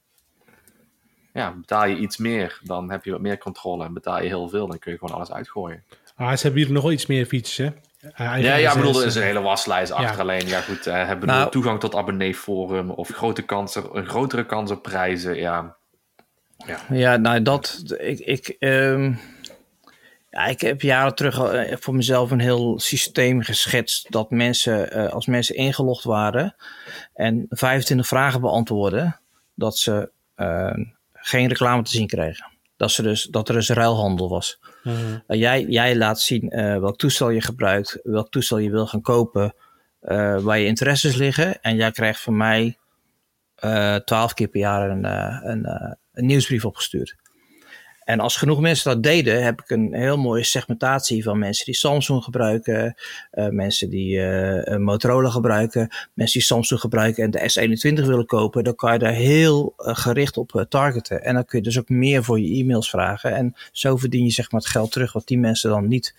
Ja, betaal je iets meer, dan heb je wat meer controle. En betaal je heel veel, dan kun je gewoon alles uitgooien. Ah, ze hebben hier nog wel iets meer features, hè? Uh, ja, ja, ik bedoel, er is een hele waslijst achter. Ja. Alleen, ja goed, uh, hebben nou, toegang tot abonneeforum of grote kansen, een grotere kans op prijzen. Ja, ja, ja nou dat, ik, ik, um, Ja, ik heb jaren terug uh, voor mezelf een heel systeem geschetst dat mensen, uh, als mensen ingelogd waren en 25 vragen beantwoorden, dat ze uh, geen reclame te zien kregen. Dat, ze dus, dat er dus ruilhandel was. Mm. jij, jij laat zien welk toestel je gebruikt, welk toestel je wil gaan kopen, waar je interesses liggen. En jij krijgt van mij twaalf keer per jaar een, een, een nieuwsbrief opgestuurd. En als genoeg mensen dat deden, heb ik een heel mooie segmentatie van mensen die Samsung gebruiken, uh, mensen die uh, Motorola gebruiken, mensen die Samsung gebruiken en de S21 willen kopen. Dan kan je daar heel uh, gericht op targeten. En dan kun je dus ook meer voor je e-mails vragen. En zo verdien je zeg maar het geld terug wat die mensen dan niet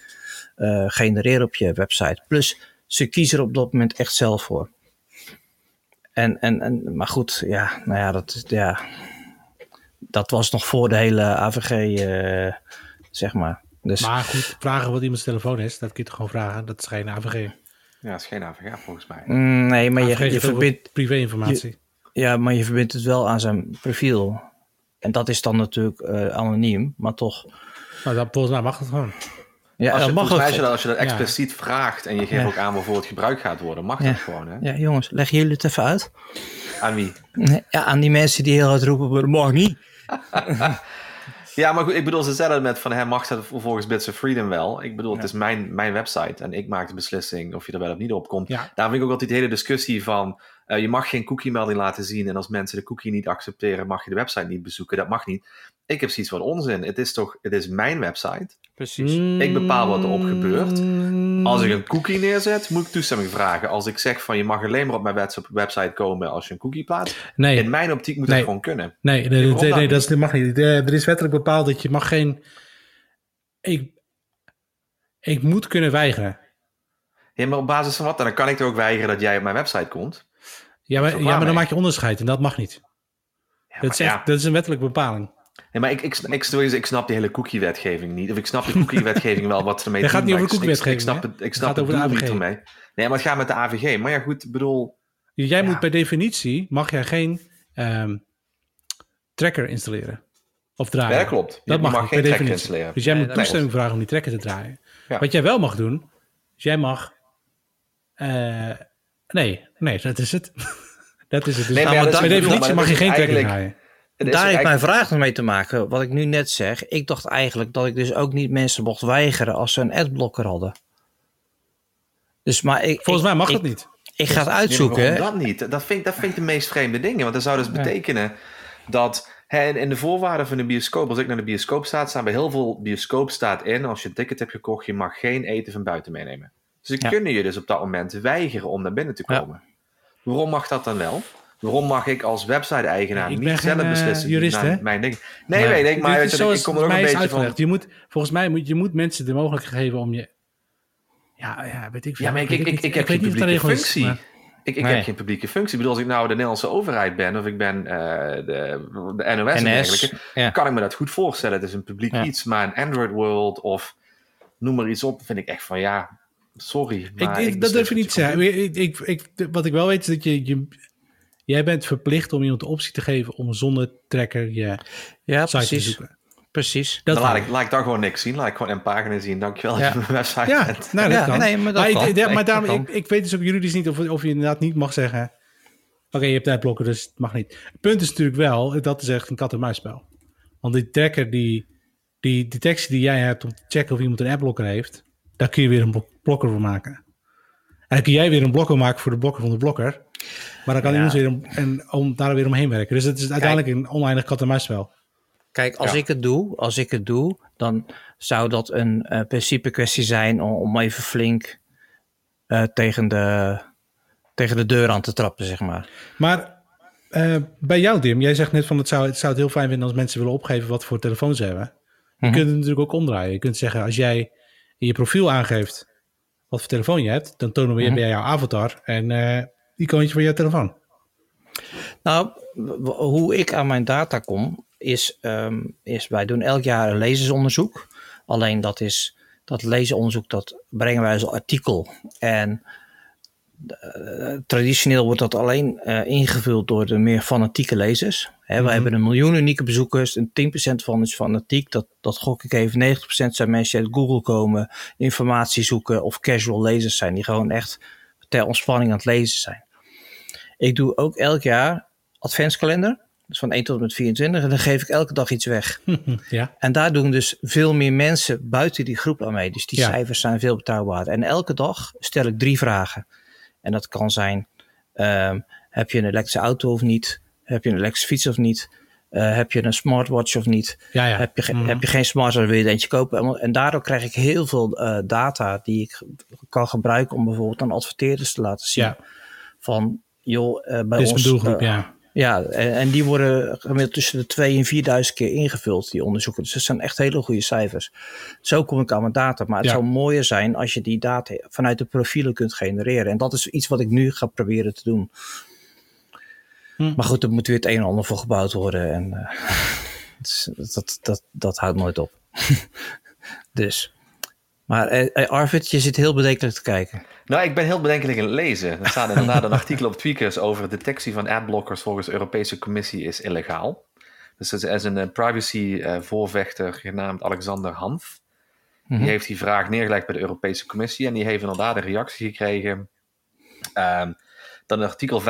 genereren op je website. Plus, ze kiezen er op dat moment echt zelf voor. En, en, en, maar goed, ja, nou ja, dat, ja, dat was nog voor de hele AVG, uh, eh, zeg maar. Dus, maar goed, vragen wat iemands telefoon is, dat kun je toch gewoon vragen. Dat is geen AVG. Ja, dat is geen AVG volgens mij. Mm, nee, maar je, je verbindt... Privé-informatie. Ja, maar je verbindt het wel aan zijn profiel. En dat is dan natuurlijk uh, anoniem, maar toch... Nou, dat, volgens mij mag het gewoon. Ja, als je, mag je, dat, als je dat expliciet ja. vraagt en je geeft ja. ook aan waarvoor het gebruikt gaat worden, mag dat gewoon. Hè? Ja, jongens, leg jullie het even uit. Aan wie? Ja, aan die mensen die heel hard roepen, dat mag niet. ja, maar goed, ik bedoel, ze zeggen met van, hè, mag dat volgens Bits of Freedom wel? Ik bedoel, het is mijn, mijn website en ik maak de beslissing of je er wel of niet op komt. Daar vind ik ook altijd die hele discussie van, uh, je mag geen cookie-melding laten zien en als mensen de cookie niet accepteren, mag je de website niet bezoeken. Dat mag niet. Ik heb zoiets van onzin. Het is toch, het is mijn website. Precies. Ik bepaal wat erop gebeurt. Als ik een cookie neerzet, moet ik toestemming vragen. Als ik zeg van je mag alleen maar op mijn website komen als je een cookie plaatst. Nee. In mijn optiek moet nee. dat gewoon kunnen. Nee, nee, nee, nee dat, mag niet. Er is wettelijk bepaald dat je mag geen... Ik, ik moet kunnen weigeren. Ja, maar op basis van wat? Dan kan ik er ook weigeren dat jij op mijn website komt. Ja, maar, ja, maar dan maak je onderscheid en dat mag niet. Ja, dat, is echt, ja. dat is een wettelijke bepaling. Nee, maar ik, ik, ik, ik snap die hele cookie-wetgeving niet. Of ik snap de cookie-wetgeving wel, wat ze ermee doen. Gaat niet over cookie-wetgeving. Ik, snap het, ik snap het, het niet ermee. Nee, maar het gaat met de AVG. Maar ja, goed, ik bedoel... Jij ja. moet per definitie, mag jij geen um, tracker installeren. Of draaien. Ja, dat klopt. Je dat mag, mag geen per tracker definitie. installeren. Dus jij nee, moet toestemming vragen om die tracker te draaien. Wat jij wel mag doen, is jij mag... Uh, nee, nee, dat is het. dat is het. Dus nee, maar ja, per definitie mag je geen tracker draaien. Daar heeft eigenlijk... mijn vraag mee te maken, wat ik nu net zeg. Ik dacht eigenlijk dat ik dus ook niet mensen mocht weigeren als ze een adblocker hadden. Dus, maar ik, Volgens mij mag ik, dat niet. Ik ga het uitzoeken. Nee, dat niet. Dat vind, dat vind ik de meest vreemde dingen. Want dat zou dus betekenen dat hè, in de voorwaarden van de bioscoop, als ik naar de bioscoop sta, staan bij heel veel bioscoop staat in, als je een ticket hebt gekocht, je mag geen eten van buiten meenemen. Dus ze ja. kunnen je dus op dat moment weigeren om naar binnen te komen. Ja. Waarom mag dat dan wel? Waarom mag ik als website-eigenaar ik niet zelf geen, beslissen? Jurist, mijn, hè? mijn ding. Nee, nee, weet ik, maar weet, zoals, ik kom er ook een beetje uitgelegd. van. Je moet, volgens mij moet je moet mensen de mogelijkheid geven om je. Ja, ja weet ik veel. Ja, maar ik, ik, ik, ik heb geen publieke functie. Is, maar... Ik, ik nee. heb geen publieke functie. Ik bedoel, als ik nou de Nederlandse overheid ben of ik ben uh, de, de NOS, en dergelijke, ja. kan ik me dat goed voorstellen. Het is een publiek ja. iets, maar een Android World of noem maar iets op, vind ik echt van ja, sorry. Maar ik, ik, dat durf je niet zeggen. Ik, ik, ik, wat ik wel weet is dat je, je Jij bent verplicht om iemand de optie te geven om zonder tracker je ja, site precies. te zoeken. Precies. Dat dan laat ik, laat ik dan gewoon niks zien. Laat ik gewoon een pagina zien. Dankjewel ja. dat je mijn website ja, bent. Nou, dat ja, kan. Nee, maar dat maar, kan. Ik, maar daarom, ik, ik weet dus ook juridisch niet of, of je inderdaad niet mag zeggen... Oké, okay, je hebt tijdblokken, dus het mag niet. Het punt is natuurlijk wel, dat is echt een kat-en-muisspel. Want die tracker, die, die detectie die jij hebt om te checken of iemand een appblokker heeft... daar kun je weer een blokker voor maken. En dan kun jij weer een blokker maken voor de blokker van de blokker... Maar dan kan ja. iemand weer om, en, om daar weer omheen werken. Dus het is uiteindelijk Kijk, een oneindig kat en muisspel. Kijk, als ja. ik het doe, als ik het doe, dan zou dat een uh, principe kwestie zijn om, om even flink uh, tegen, de, tegen de deur aan te trappen, zeg maar. Maar uh, bij jou, Dim, jij zegt net van het zou, het zou het heel fijn vinden als mensen willen opgeven wat voor telefoon ze hebben. Je Mhm. kunt het natuurlijk ook omdraaien. Je kunt zeggen, als jij in je profiel aangeeft wat voor telefoon je hebt, dan tonen we je Mhm. bij jouw avatar en uh, icoontje van jouw telefoon. Nou, hoe ik aan mijn data kom, is, ehm, is wij doen elk jaar een lezersonderzoek. Alleen dat is, dat lezersonderzoek, dat brengen wij als artikel. En eh, traditioneel wordt dat alleen eh, ingevuld door de meer fanatieke lezers. We Mhm. hebben een miljoen unieke bezoekers. En 10% van is fanatiek. Dat, dat gok ik even. 90% zijn mensen die uit Google komen. Informatie zoeken. Of casual lezers zijn. Die gewoon echt ter ontspanning aan het lezen zijn. Ik doe ook elk jaar adventskalender. Dus van 1 tot en met 24. En dan geef ik elke dag iets weg. Ja. En daar doen dus veel meer mensen buiten die groep aan mee. Dus die Ja. cijfers zijn veel betrouwbaarder. En elke dag stel ik drie vragen. En dat kan zijn: ehm, heb je een elektrische auto of niet? Heb je een elektrische fiets of niet? Eh, heb je een smartwatch of niet? Ja, ja. Heb, je, Mhm. heb je geen smartwatch, wil je er eentje kopen? En daardoor krijg ik heel veel eh, data die ik kan gebruiken om bijvoorbeeld aan adverteerders te laten zien. Ja. Van, joh, eh, bij Dit is ons... doelgroep, ja. ja, en, en die worden gemiddeld tussen de 2 en 4000 keer ingevuld, die onderzoeken. Dus dat zijn echt hele goede cijfers. Zo kom ik aan mijn data. Maar het zou mooier zijn als je die data vanuit de profielen kunt genereren. En dat is iets wat ik nu ga proberen te doen. Hm. Maar goed, er moet weer het een en ander voor gebouwd worden. En eh, dus dat, dat, dat, dat houdt nooit op. dus. Maar eh, eh, Arvid, je zit heel bedenkelijk te kijken. Nou, ik ben heel bedenkelijk in het lezen. Er staat inderdaad een artikel op Tweakers over detectie van adblockers volgens de Europese Commissie is illegaal. Dus er is een privacy-voorvechter genaamd Alexander Hanf. Mhm. Die heeft die vraag neergelegd bij de Europese Commissie en die heeft inderdaad een reactie gekregen. Ehm, dan in artikel 5.3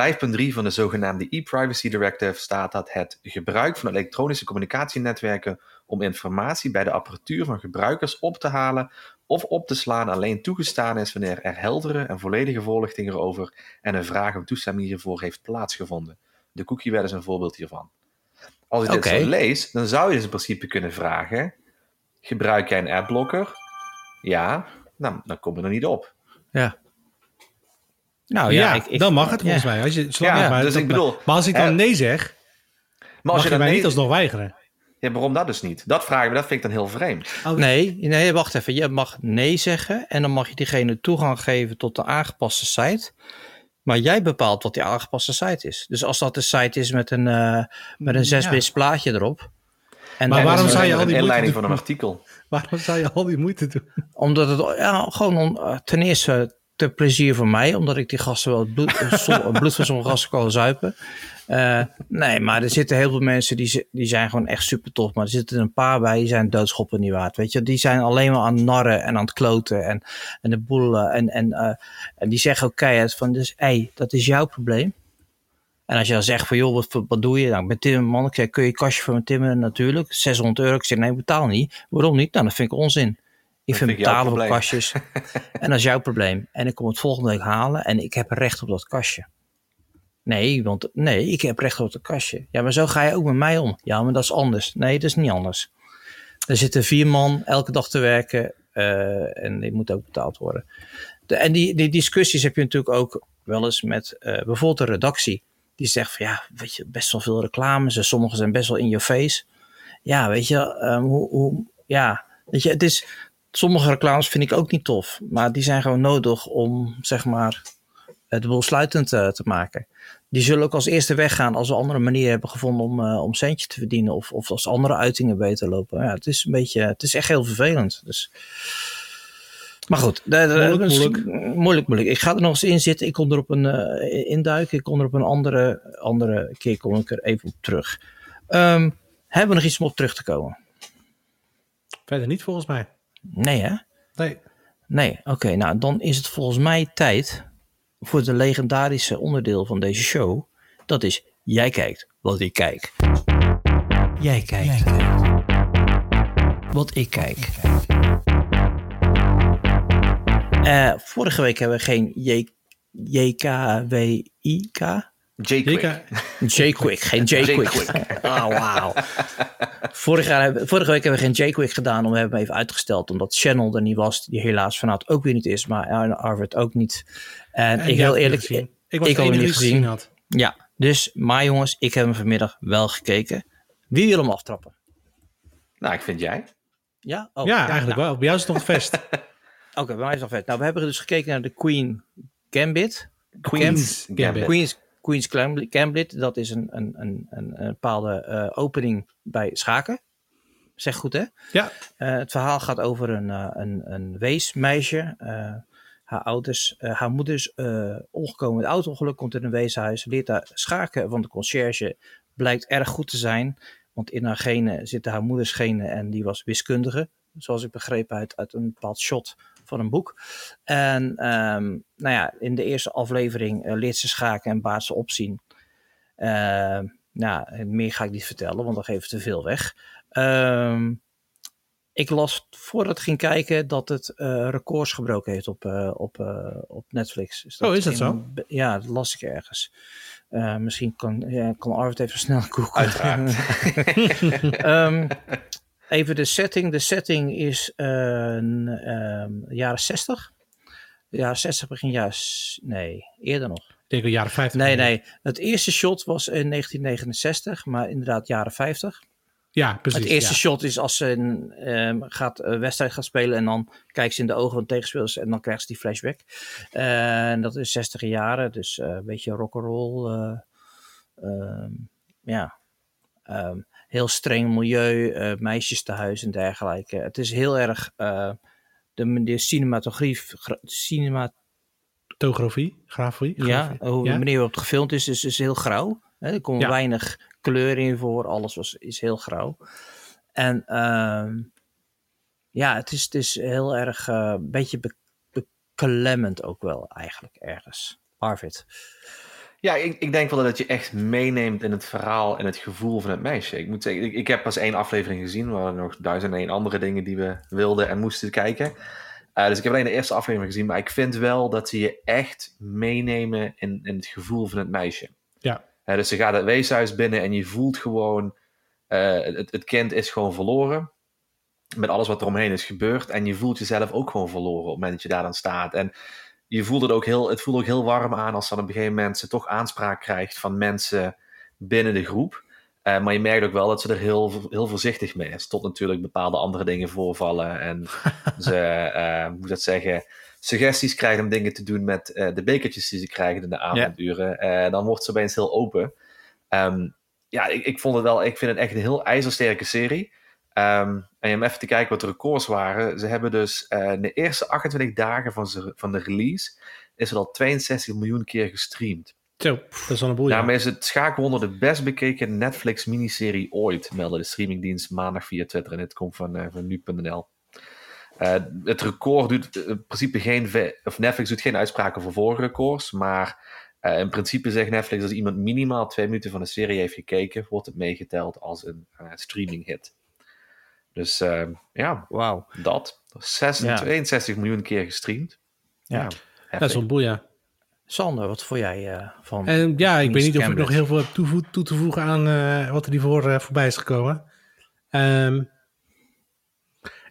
van de zogenaamde e-privacy directive staat dat het gebruik van elektronische communicatienetwerken om informatie bij de apparatuur van gebruikers op te halen of op te slaan alleen toegestaan is wanneer er heldere en volledige voorlichting erover en een vraag om toestemming hiervoor heeft plaatsgevonden. De cookie-wet is een voorbeeld hiervan. Als ik dit zo lees, dan zou je dus in principe kunnen vragen: gebruik jij een adblocker? Ja, nou, dan kom je er niet op. Ja. Nou ja, ja, ik, ik- dan mag het volgens ja. mij. Als je, zolang Ja, maar, dus dat- ik bedoel, maar als ik dan nee zeg, Maar als mag je, dan mij nee- niet alsnog weigeren. Ja, waarom dat dus niet? Dat vraag ik me, dat vind ik dan heel vreemd. Oh, Nee, nee, wacht even. Je mag nee zeggen en dan mag je diegene toegang geven tot de aangepaste site. Maar jij bepaalt wat die aangepaste site is. Dus als dat een site is met een, eh met een 6 Ja. bits plaatje erop. En Maar waarom zou je al die moeite inleiding doen? van een artikel? Waarom zou je al die moeite doen? Omdat het ja, gewoon om, eh, ten eerste te plezier voor mij, omdat ik die gasten wel het bloed, som- het bloed van sommige gasten kan zuipen. Eh, nee, maar er zitten heel veel mensen die, die zijn gewoon echt super tof. Maar er zitten een paar bij die zijn doodschoppen niet waard. Weet je, die zijn alleen maar aan het narren en aan het kloten en, en de boel. eh, en, en, eh, en die zeggen ook keihard van, dus hé, hey, dat is jouw probleem. En als je dan zegt van, joh, wat, wat doe je? Nou, ik ben timmerman. Ik zeg, kun je kastje voor me timmeren? Natuurlijk. 600 euro. Ik zeg, nee, betaal niet. Waarom niet? Nou, dat vind ik onzin. Ik vind betalen voor probleem. kastjes. en dat is jouw probleem. En ik kom het volgende week halen en ik heb recht op dat kastje. Nee, want nee, ik heb recht op dat kastje. Ja, maar zo ga je ook met mij om. Ja, maar dat is anders. Nee, dat is niet anders. Er zitten vier man elke dag te werken eh, en die moet ook betaald worden. De, en die, die discussies heb je natuurlijk ook wel eens met eh, bijvoorbeeld de redactie. Die zegt van ja, weet je, best wel veel reclames. en Sommige zijn best wel in your face. Ja, weet je, ehm, hoe, hoe, ja, weet je, het is, sommige reclames vind ik ook niet tof. Maar die zijn gewoon nodig om, zeg maar, het boel sluitend eh, te maken. Die zullen ook als eerste weggaan als we andere manieren hebben gevonden om, eh, om centje te verdienen. Of, of als andere uitingen beter lopen. Ja, het is een beetje, het is echt heel vervelend. Dus. Maar goed, Moeilijk, dus- moeilijk. moeilijk, moeilijk. Ik ga er nog eens in zitten. Ik kom er op een eh, induiken. Ik kom er op een andere, andere keer kom ik er even op terug. Ehm, hebben we nog iets om op terug te komen? Verder niet volgens mij. Nee hè? Nee. Nee, oké. nou, dan is het volgens mij tijd voor het legendarische onderdeel van deze show. Dat is jij kijkt wat ik kijk. Jij kijkt wat ik kijk. Eh, vorige week hebben we geen J- JKWIK. J-Quick. J-Quick, geen J-Quick. Oh, wauw. Vorige, jaar hebben- vorige week hebben we geen J-Quick gedaan, omdat we hebben hem even uitgesteld. Omdat Channel er niet was, die helaas vanavond ook weer niet is, maar Arvid ook niet. En, En ik heel eerlijk, ik, Ik was ik de had hem niet gezien gezien. had. ja, dus, maar jongens, ik heb hem vanmiddag wel gekeken. Wie wil hem aftrappen? Nou, ik vind jij. Ja, oh, ja, eigenlijk nou, wel. Bij jou is het nog vest. Oké, bij mij is het al vet. Nou, we hebben dus gekeken naar de Queen Gambit. Queen's Gambit. Gambit. Queen's, Queen's Gambit, dat is een, een, een, een, bepaalde eh, opening bij schaken. Zeg goed, hè? Ja. Eh, het verhaal gaat over een, eh, een, een weesmeisje. Haar ouders, haar moeder is omgekomen met auto-ongeluk, komt in een weeshuis, leert daar schaken van de conciërge blijkt erg goed te zijn. Want in haar genen zitten haar moeders genen en die was wiskundige. Zoals ik begreep uit, uit een bepaald shot van een boek. En ehm, nou ja, in de eerste aflevering eh, leert ze schaken en baat ze opzien. Uh, nou, meer ga ik niet vertellen, want dan geef ik te veel weg. Ehm, ik las voordat ik ging kijken dat het uh, records gebroken heeft op, uh, op, uh, op Netflix. Dat oh, is dat zo? Ja, dat las ik ergens. misschien kan, ja, kan Arvid even snel googlen. Uiteraard. um, even de setting. De setting is um, jaren 60. Jaren 60, begin jaren... Nee, eerder nog. Ik denk de jaren 50. Nee, nee. Het eerste shot was in 1969, maar inderdaad jaren 50. Ja, precies. Het eerste shot is als ze een um, gaat, een wedstrijd gaat spelen en dan kijkt ze in de ogen van de tegenspelers en dan krijgt ze die flashback. Uh, en dat is 60 jaren, dus uh, een beetje rock'n'roll. Um, ja, um, heel streng milieu, meisjes te huis en dergelijke. Het is heel erg de, de cinematografie, cinematografie, grafie, ja, hoe ja? de manier waarop het gefilmd is, is, is heel grauw. Er komt ja. weinig kleur in voor, alles was, is heel grauw. En uh, ja, het is, het is heel erg een uh, beetje be beklemmend ook wel eigenlijk ergens. Arvid. Ja, ik, ik denk wel dat je echt meeneemt in het verhaal en het gevoel van het meisje. Ik moet zeggen, ik, ik heb pas één aflevering gezien. Waren nog duizend en één andere dingen die we wilden en moesten kijken. Uh, dus ik heb alleen de eerste aflevering gezien. Maar ik vind wel dat ze je echt meenemen in, in het gevoel van het meisje. Ja. Uh, dus ze gaat het weeshuis binnen en je voelt gewoon... Uh, het, het kind is gewoon verloren. Met alles wat er omheen is gebeurd. En je voelt jezelf ook gewoon verloren op het moment dat je daar dan staat. En je voelt het ook heel, het voelt ook heel warm aan als dan op een gegeven moment ze toch aanspraak krijgt van mensen binnen de groep. Uh, maar je merkt ook wel dat ze er heel, heel voorzichtig mee is. Tot natuurlijk bepaalde andere dingen voorvallen. En ze, uh, moet dat zeggen, suggesties krijgen om dingen te doen met uh, de bekertjes die ze krijgen in de avonduren. Yeah. dan wordt ze opeens heel open. Um, ja, ik, ik, vond het wel, ik vind het echt een heel ijzersterke serie. Um, en om even te kijken wat de records waren. Ze hebben dus uh, in de eerste 28 dagen van, ze, van de release is het al 62 miljoen keer gestreamd. Zo, dat is wel een boel. Daarmee is het schaakwonder de best bekeken Netflix miniserie ooit, meldde de streamingdienst maandag via Twitter. En dit komt van, uh, van nu.nl. Uh, het record doet in principe geen, of Netflix doet geen uitspraken voor vorige records, maar uh, in principe zegt Netflix dat als iemand minimaal twee minuten van de serie heeft gekeken, wordt het meegeteld als een streaming hit. Dus uh, ja, wow. dat. 62 ja. miljoen keer gestreamd. Ja, ja dat is wel boeien. Sander, wat vond jij uh, van? Uh, ja, ik weet niet of ik nog heel veel heb toevo toe te voegen aan uh, wat er hiervoor voorbij is gekomen. Um,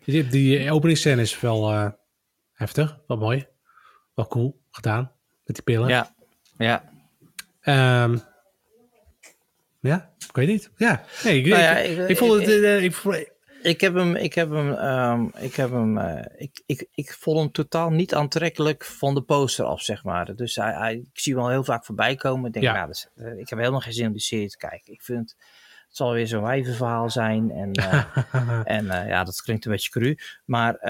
die, die openingsscène is wel heftig, wel mooi. Wel cool gedaan met die pillen. Ja, ja. Um, ja, ik weet niet. Ja, nee, ik, nou ja, ik, ik, ik, vond het. Ik, ik, ik heb hem, ik heb hem, um, ik heb hem, uh, ik, ik, ik vond hem totaal niet aantrekkelijk van de poster af, zeg maar. Dus hij, hij, ik zie hem al heel vaak voorbij komen. Ik denk, ja. nou, dus, uh, ik heb helemaal geen zin om die serie te kijken. Ik vind, het zal weer zo'n wijvenverhaal zijn. En, uh, en ja, dat klinkt een beetje cru. Maar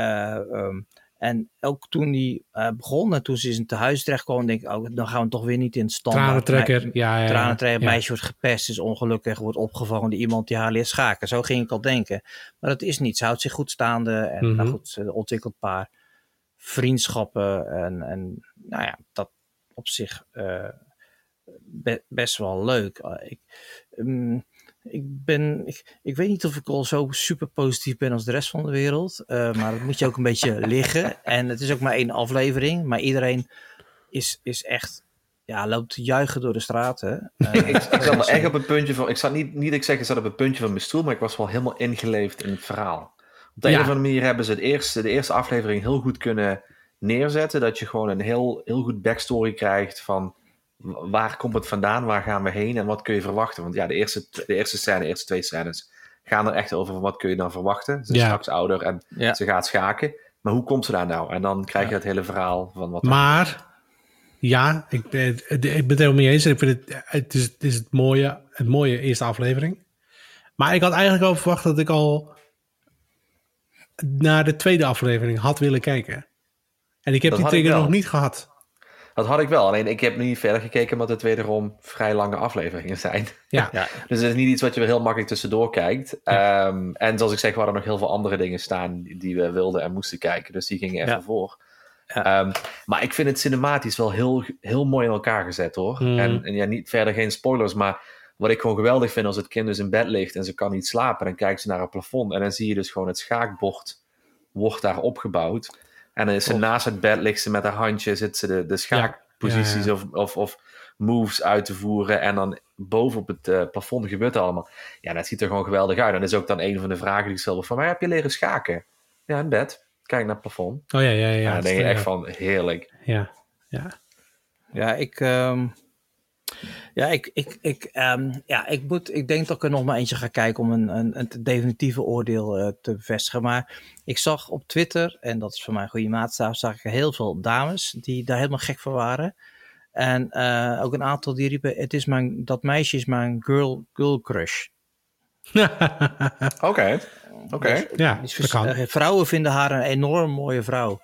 um, en ook toen hij uh, begon en toen ze in zijn tehuis terecht kwam, denk ik, oh, dan gaan we toch weer niet in standaard. Tranentrekker, ja, ja, ja. Tranentrekker, ja. meisje wordt gepest, is ongelukkig, wordt opgevangen door iemand die haar leert schaken. Zo ging ik al denken. Maar dat is niet. Ze houdt zich goed staande en mm -hmm. nou goed, ze ontwikkelt een paar vriendschappen en, en nou ja, dat op zich uh, be best wel leuk. Uh, ik, um, ik ben, ik, ik weet niet of ik al zo super positief ben als de rest van de wereld. Uh, maar dat moet je ook een beetje liggen. En het is ook maar één aflevering. Maar iedereen is, is echt, ja, loopt juichen door de straten. Uh, ik, ik, ik zat echt op een puntje van, ik zat niet, niet ik zeg, ik zat op een puntje van mijn stoel, maar ik was wel helemaal ingeleefd in het verhaal. Op de ja. een of andere manier hebben ze het eerste, de eerste aflevering heel goed kunnen neerzetten. Dat je gewoon een heel, heel goed backstory krijgt van waar komt het vandaan, waar gaan we heen en wat kun je verwachten? Want ja, de eerste, de eerste scène, de eerste twee scènes gaan er echt over wat kun je dan verwachten. Ze is ja. straks ouder en ja. ze gaat schaken. Maar hoe komt ze daar nou? En dan krijg je het hele verhaal van wat. Maar ja, ik ben, ik ben het helemaal mee eens. Ik vind het, het, is, het is het mooie, het mooie eerste aflevering. Maar ik had eigenlijk al verwacht dat ik al naar de tweede aflevering had willen kijken. En ik heb dat die trigger nog niet gehad. Dat had ik wel. Alleen ik heb niet verder gekeken, omdat het wederom vrij lange afleveringen zijn. Ja. Ja. Dus het is niet iets wat je heel makkelijk tussendoor kijkt. Ja. Ehm, en zoals ik zeg, we hadden nog heel veel andere dingen staan die, we wilden en moesten kijken. Dus die gingen even Ja. voor. Ehm, maar ik vind het cinematisch wel heel, heel mooi in elkaar gezet hoor. Mhm. En, en ja, niet verder geen spoilers, maar wat ik gewoon geweldig vind als het kind dus in bed ligt en ze kan niet slapen, dan kijkt ze naar het plafond en dan zie je dus gewoon het schaakbord wordt daar opgebouwd. En dan is ze Klopt. naast het bed, ligt ze met haar handje, zit ze de, de schaakposities Ja, ja. Of, of, of moves uit te voeren. En dan boven op het eh, plafond gebeurt het allemaal. Ja, dat ziet er gewoon geweldig uit. En dat is ook dan een van de vragen die ik stel. Van waar heb je leren schaken? Ja, in bed. Kijk naar het plafond. Oh ja, ja, ja. Ja, ja dan denk je echt van heerlijk. Ja, ja. Ja, ik, ehm, ja, ik, ik, ik, ehm, ja, ik, moet, ik denk dat ik er nog maar eentje ga kijken om een, een, een definitieve oordeel eh, te bevestigen. Maar ik zag op Twitter, en dat is voor mij een goede maatstaf, zag ik heel veel dames die daar helemaal gek voor waren. En eh, ook een aantal die riepen, het is mijn, dat meisje is mijn girl, girl crush. Oké. Oké. ja, is dat vers- kan. eh, vrouwen vinden haar een enorm mooie vrouw.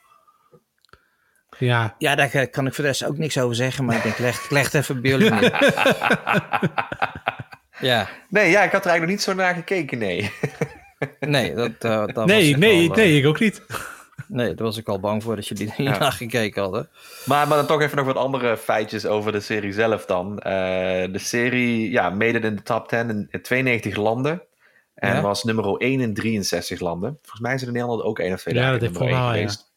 Ja, Ja, daar kan- ik voor de rest ook niks over zeggen, maar ik denk, leg, leg het even bij jullie neer. Ja, Nee, ja, ik had er eigenlijk nog niet zo naar gekeken, nee. nee, dat, eh, dat was nee, ik nee, al, eh, nee, ik ook niet. Nee, daar was ik al bang voor dat jullie er niet Ja. naar gekeken hadden. Maar, maar dan toch even nog wat andere feitjes over de serie zelf dan. Eh, de serie, ja, made it in de top 10 in, in 92 landen. En Ja. was nummer 1 in 63 landen. Volgens mij is het in Nederland ook één of twee Ja, dagen dat heeft nummer 1 wel, ja. geweest.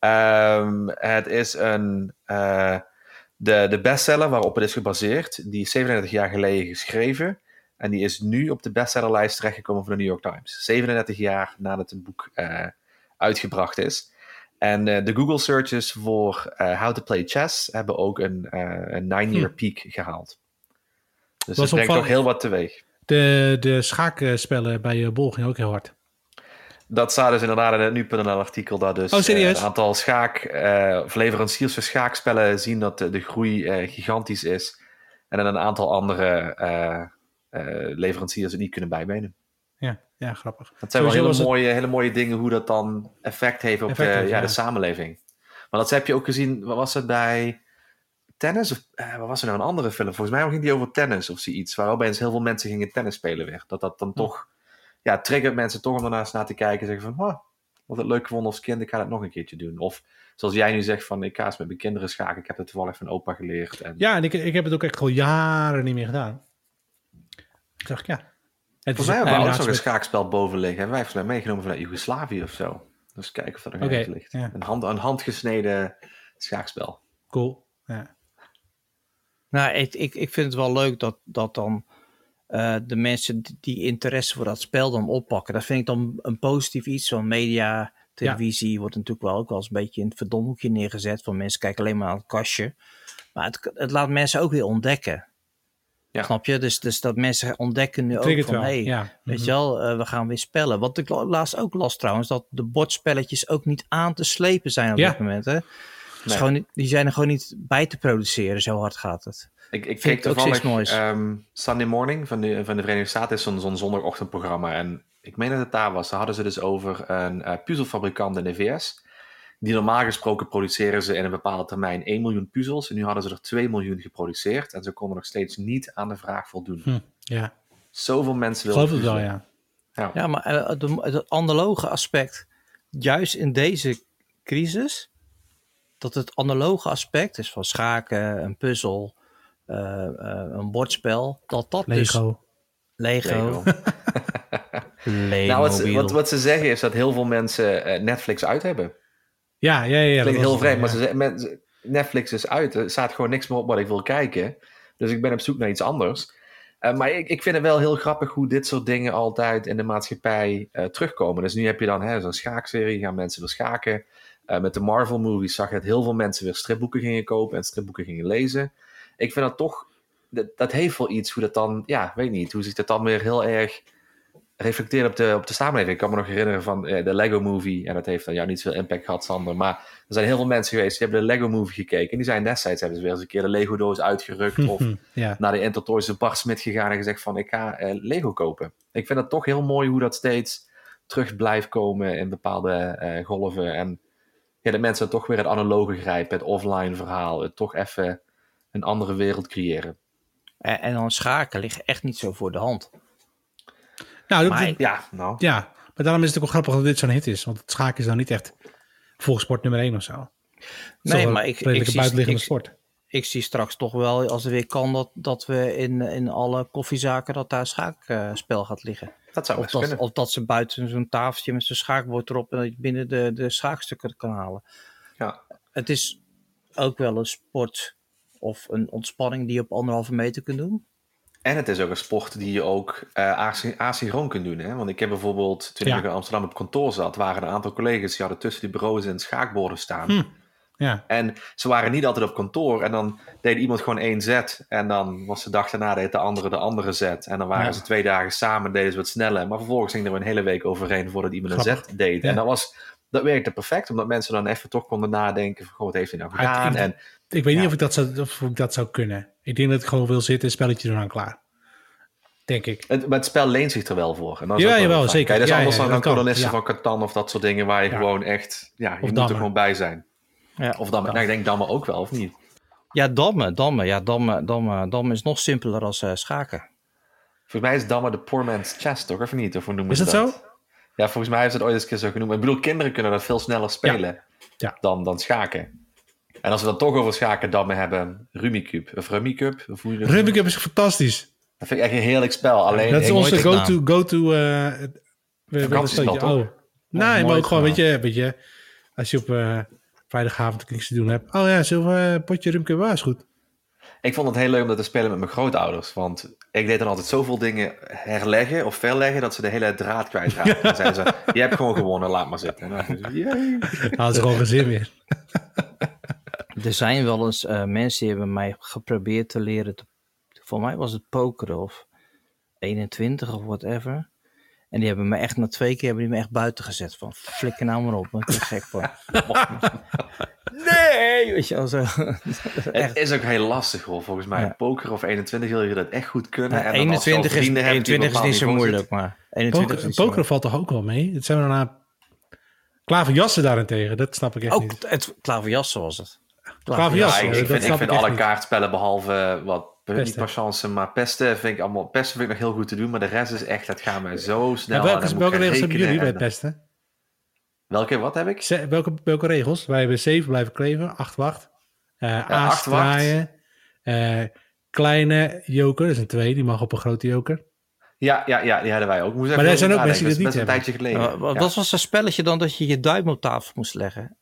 Ehm, het is een, eh, de, de bestseller waarop het is gebaseerd. Die is 37 jaar geleden geschreven. En die is nu op de bestsellerlijst terechtgekomen van de New York Times. 37 jaar nadat het boek eh, uitgebracht is. En eh, de Google searches voor How to Play Chess hebben ook een, een nine-year peak gehaald. Dus dat brengt nog heel wat teweeg. De, de schaakspellen bij Bol gingen ook heel hard. Dat staat dus inderdaad in het nu.nl artikel dat dus Oh, eh, een aantal schaak, eh, of leveranciers voor schaakspellen zien dat de, de groei eh, gigantisch is. En dan een aantal andere eh, eh, leveranciers het niet kunnen bijbenen. Ja, ja grappig. Dat zijn wel hele het- mooie, hele mooie dingen hoe dat dan effect heeft op Effect de, heeft, ja, ja. de samenleving. Maar dat heb je ook gezien, wat was het bij tennis? Of eh, wat was er nou een andere film? Volgens mij ging die over tennis of zoiets. Waar opeens heel veel mensen gingen tennis spelen weer. Dat dat dan toch, ja, triggert mensen toch om ernaast naar te kijken en zeggen van, oh, wat het leuk gevonden als kind, ik ga het nog een keertje doen. Of zoals jij nu zegt van, ik ga eens met mijn kinderen schaken, ik heb het toevallig van opa geleerd. En Ja, en ik, ik heb het ook echt al jaren niet meer gedaan. Ik dacht, ja. Het Volgens mij hebben we ook een schaakspel boven liggen. Hebben wij volgens mij meegenomen vanuit Joegoslavië of zo. Dus kijken of dat nog ergens ligt. ja. Een, hand, een handgesneden schaakspel. Cool. Ja. Nou, ik, ik, ik vind het wel leuk dat, dat dan eh, de mensen die- interesse voor dat spel dan oppakken. Dat vind ik dan een positief iets van media, televisie. Wordt natuurlijk wel ook wel eens een beetje in het verdomhoekje neergezet. Van mensen kijken alleen maar aan het kastje. Maar het, het laat mensen ook weer ontdekken. Ja. Snap je? Dus, dus dat mensen ontdekken nu ook van... Hey, ja. Weet Mhm. je wel, eh, we gaan weer spellen. Wat ik la- laatst ook las trouwens, dat de bordspelletjes ook niet aan te slepen zijn op Ja. dit moment. Hè? Dus Nee. gewoon, niet- die zijn er gewoon niet bij te produceren, zo hard gaat het. Ik, ik Vind keek toevallig steeds moois. ehm, Sunday Morning van de, van de Verenigde Staten. is zo'n zo'n zondagochtendprogramma. En ik meen dat het daar was. Daar hadden ze dus over een eh, puzzelfabrikant in de VS. Die normaal gesproken produceren ze in een bepaalde termijn 1 miljoen puzzels. En nu hadden ze er 2 miljoen geproduceerd. En ze konden nog steeds niet aan de vraag voldoen. Hm, ja. Zoveel mensen willen geloof het wel, puzzelen. ja. Ja, maar eh, het analoge aspect, juist in deze crisis, dat het analoge aspect is van schaken, een puzzel, een bordspel, dat dat dus... Lego. Lego. Lego. Lego. Nou, wat, ze- wat, wat ze zeggen is dat heel veel mensen eh, Netflix uit hebben. Ja, ja, ja. ja, Klinkt dat heel vreemd, maar ze zeggen, Netflix is uit. Er staat gewoon niks meer op wat ik wil kijken. Dus ik ben op zoek naar iets anders. Eh, maar ik, ik vind het wel heel grappig hoe dit soort dingen altijd in de maatschappij eh, terugkomen. Dus nu heb je dan hè, zo'n schaakserie, gaan mensen weer schaken. Eh, met de Marvel movies zag je dat heel veel mensen weer stripboeken gingen kopen en stripboeken gingen lezen. Ik vind dat toch, dat, dat heeft wel iets hoe dat dan, ja, weet niet, hoe zich dat dan weer heel erg reflecteert op de, op de samenleving. Ik kan me nog herinneren van eh, de Lego Movie. En dat heeft dan jou niet zoveel impact gehad, Sander. Maar er zijn heel veel mensen geweest die hebben de Lego Movie gekeken. En die zijn destijds hebben ze weer eens een keer de Lego doos uitgerukt. of ja. naar de Intertoys de Bart Smit gegaan en gezegd van ik ga eh, Lego kopen. Ik vind het toch heel mooi hoe dat steeds terug blijft komen in bepaalde eh, golven. En ja, dat mensen toch weer het analoge grijpen, het offline verhaal, het toch even een andere wereld creëren. En, en dan schaken ligt echt niet zo voor de hand. Nou, dat- Maar- Ja, nou. ja, maar daarom is het ook wel grappig dat dit zo'n hit is. Want het schaken is nou niet echt volgsport nummer 1 of zo. Nee, maar ik, ik, zie, ik, sport. ik zie straks toch wel, als het weer kan, dat, dat we in, in alle koffiezaken dat daar schaakspel gaat liggen. Dat zou Of best dat, kunnen. of dat ze buiten zo'n tafeltje met zo'n schaakbord erop en dat je binnen de, de schaakstukken kan halen. Ja. Het is ook wel een sport of een ontspanning die je op anderhalve meter kunt doen. En het is ook een sport die je ook eh asy- asynchroon kunt doen. Hè? Want ik heb bijvoorbeeld, toen Ja. ik in Amsterdam op kantoor zat, waren er een aantal collega's die hadden tussen die bureaus en schaakborden staan. Hm. Ja, En ze waren niet altijd op kantoor. En dan deed iemand gewoon één zet. En dan was de dag daarna deed de andere de andere zet. En dan waren Ja. ze twee dagen samen, deden ze wat sneller. Maar vervolgens ging er een hele week overheen voordat iemand een zet deed. Ja. En dat, was, dat werkte perfect, omdat mensen dan even toch konden nadenken van, goh, wat heeft hij nou gedaan? En ik weet niet of ik, dat zou, of ik dat zou kunnen. Ik denk dat ik gewoon wil zitten, een spelletje doen aan klaar. Denk ik. het, maar het spel leent zich er wel voor. En dat is Ja, wel jawel, zeker. Kijk, dat is Ja, anders ja, dan kan. kolonisten van Catan of dat soort dingen waar je gewoon echt, ja, je moet Dammen. er gewoon bij zijn. Ja, Of dan, nou, ik denk Damme ook wel, of niet? ja dammen, dammen. Ja, dammen, dammen, dammen is nog simpeler als eh, schaken. Volgens mij is Damme de poor man's chess, toch? Of niet? Of hoe noemen Is dat zo? Ja, volgens mij heeft het ooit eens een keer zo genoemd. Ik bedoel, kinderen kunnen dat veel sneller spelen Ja. Dan, dan schaken. En als we dan toch over schaken dammen hebben, Rummikub. Of Rummikub. Of hoe je dat noemt. Rummikub is fantastisch. Dat vind ik echt een heerlijk spel. Alleen, Dat is onze- go-to, go-to, eh, we- we- Vakantiespel, dat spelletje. toch? Oh. Nee, maar ook gewoon, weet je, weet je, als je op eh, vrijdagavond niks te doen hebt. Oh ja, zullen we een potje Rummikub? Ja, is goed. ik vond het heel leuk om dat te spelen met mijn grootouders. Want ik deed dan altijd zoveel dingen herleggen of verleggen... dat ze de hele draad kwijtraakten. Dan zeiden ze, je hebt gewoon gewonnen, laat maar zitten. En dan hadden ze gewoon geen zin meer. Er zijn wel eens eh, mensen die hebben mij geprobeerd te leren. Te, voor mij was het pokeren of 21 of whatever. En die hebben me echt na twee keer hebben die me echt buiten gezet. Van flikker nou maar op. Ik ben gek van. nee! Weet je wel zo. Het is ook heel lastig hoor, volgens mij. Ja. Poker of 21 wil je dat echt goed kunnen. Ja, en dan als je al 21 is, vrienden hebt die 21 is niet zo moeilijk, maar 21 is Poker, poker valt toch ook wel mee? Het zijn we daarna klaverjassen daarentegen. Dat snap ik echt Ook niet. het klaverjassen was het. Ja, ik, dat ik vind, ik snap vind ik echt alle niet. kaartspellen behalve wat niet patience, maar pesten vind ik allemaal. Pesten vind ik nog heel goed te doen, maar de rest is echt, dat gaat mij zo snel. Maar welke welke gaan regels hebben jullie bij pesten? Welke, wat heb ik? Ze- welke, welke regels? Wij hebben 7 blijven kleven, 8 wacht. eh aas acht wacht. draaien. eh, kleine joker, dat is een 2, die mag op een grote joker. Ja, ja, ja, die hadden wij ook. Moest Maar er zijn ook mensen dat die dat niet een tijdje Ja, geleden. wat Ja. wat was dat spelletje dan dat je je duim op tafel moest leggen?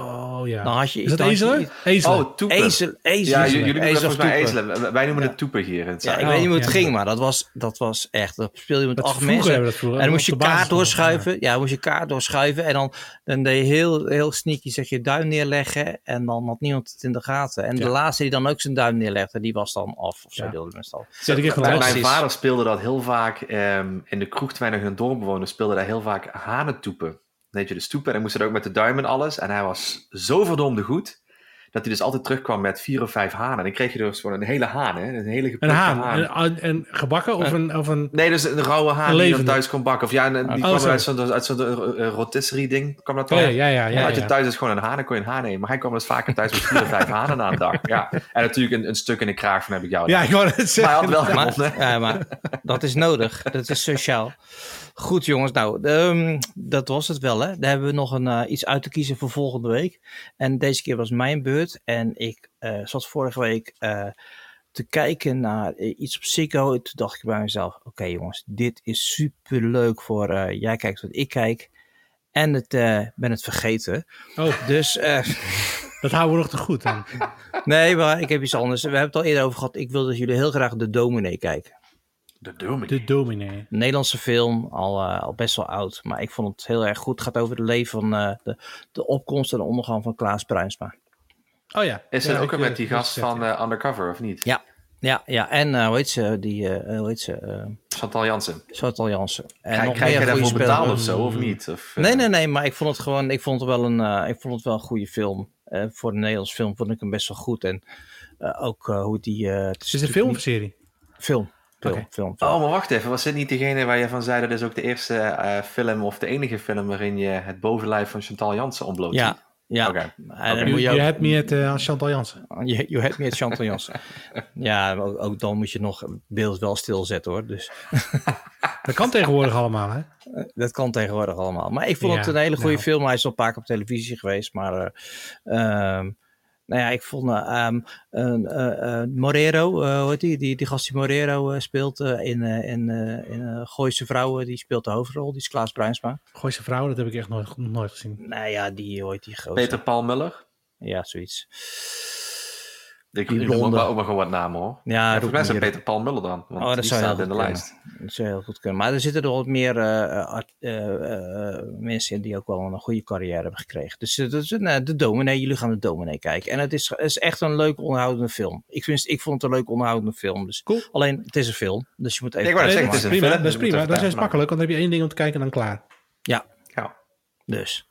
Oh ja. Dan had je, is dat ezelen? Ezelen. Oh, toepen. Ezel, ezel, ja, jullie noemen dat mij ezelen. Wij noemen het toepen hier in het Ja, ik weet niet hoe het ja. ging, maar dat was, dat was echt. Dat speel je met Dat acht mensen. dat vroeger, En dan moest je kaart doorschuiven. Ja, dan moest je kaart doorschuiven. En dan, dan deed je heel, heel sneaky zeg je duim neerleggen. En dan had niemand het in de gaten. En de laatste die dan ook zijn duim neerlegde, die was dan af. Of zo Ja. deelde meestal. Mijn, wel mijn Precies. vader speelde dat heel vaak ehm, in de kroeg, terwijl hij nog in het dorp woonde, speelde hij heel vaak hanentoepen. Je, de stoepen. En hij moest het ook met de duim en alles. En hij was zo verdomde goed, dat hij dus altijd terugkwam met vier of vijf hanen. En dan kreeg je dus gewoon een hele haan, hè? Een hele Een haan. En, en gebakken of een... Of een Nee, dus een rauwe haan Een die je dan thuis kon bakken. Of ja, een- die Oh, kwam uit zo'n uit zo'n rotisserie ding. Kwam dat oh, ja, ja, ja. Had je ja. thuis dus gewoon een haan, dan kon je een haan nemen. Maar hij kwam dus vaker thuis met vier of vijf hanen aan de dag. Ja. En natuurlijk een, een stuk in de kraag van heb ik jou. Ja, ik wou het maar hij zeggen. had wel Maar, ja, maar dat is nodig. Dat is sociaal. Goed jongens, nou, ehm, dat was het wel. Hè? Daar hebben we nog een, eh, iets uit te kiezen voor volgende week. En deze keer was mijn beurt. En ik eh, zat vorige week eh, te kijken naar iets op Ziggo. Toen dacht ik bij mezelf, oké jongens, dit is super leuk voor jij kijkt wat ik kijk. En het, ben het vergeten. Oh, Dus dat houden we nog te goed aan. nee, maar ik heb iets anders. We hebben het al eerder over gehad. Ik wil dat jullie heel graag de dominee kijken. De dominee. De dominee. Een Nederlandse film, al, eh, al best wel oud. Maar ik vond het heel erg goed. Het gaat over het leven van eh, de, de opkomst en de ondergang van Klaas Bruinsma. Oh ja. Is ja, dat ook ik, weer eh, met die gast is van eh, Undercover, of niet? Ja, ja, ja. En eh, hoe heet ze? Die, eh, hoe heet ze? eh Chantal Jansen. Chantal Jansen. En Krijg, nog krijg meer je goede daarvoor betaald of zo, of niet? Of, Nee, nee, nee. Maar ik vond het gewoon, ik vond het wel een, eh, ik vond het wel een goede film. Eh, voor een Nederlands film vond ik hem best wel goed. En eh, ook hoe die... eh, het Is het een film of serie? Film. Film, Oké. film, film. Oh, maar wacht even. Was dit niet degene waar je van zei dat is ook de eerste eh, film of de enige film waarin je het bovenlijf van Chantal Jansen ontbloot? Ja, Ja, Oké. en dan Je, ook, hebt me het eh, Chantal Jansen. je, je hebt meer Chantal Jansen. ja, ook, ook dan moet je nog het beeld wel stilzetten hoor. Dus Dat kan tegenwoordig allemaal, hè? dat kan tegenwoordig allemaal. Maar ik vond Ja, het een hele goede nou. film. Hij is al een paar keer op televisie geweest. Maar eh, ehm, nou ja, ik vond eh, ehm, een, eh, eh, Morero, eh, hoe heet die? Die, die gast die Morero speelt in, eh, in, eh, in eh, Gooise Vrouwen. Die speelt de hoofdrol. Die is Klaas Bruinsma. Gooise vrouwen, dat heb ik echt nooit, nooit gezien. Nou ja, die hoort die gozer. Peter Paul Muller. Ja, zoiets. Ik Die ik noem ook maar, gewoon wat namen hoor. Ja, volgens mij hier. Peter Paul Muller dan. Want Oh, dat die zou heel staat in de goed lijst. Dat zou heel goed kunnen. Maar er zitten er wat meer eh, art- eh, eh, mensen in die ook wel een goede carrière hebben gekregen. Dus dat is een, de dominee. Jullie gaan de dominee kijken. En het is, is echt een leuk onderhoudende film. Ik, vind, ik vond het een leuk onderhoudende film. Dus Cool. Alleen, het is een film. Dus je moet even... Ik wou net kijken. zeggen, het is prima, film, dat is dus prima. Dat is makkelijk, want dan heb je één ding om te kijken en dan klaar. Ja, Ja. dus.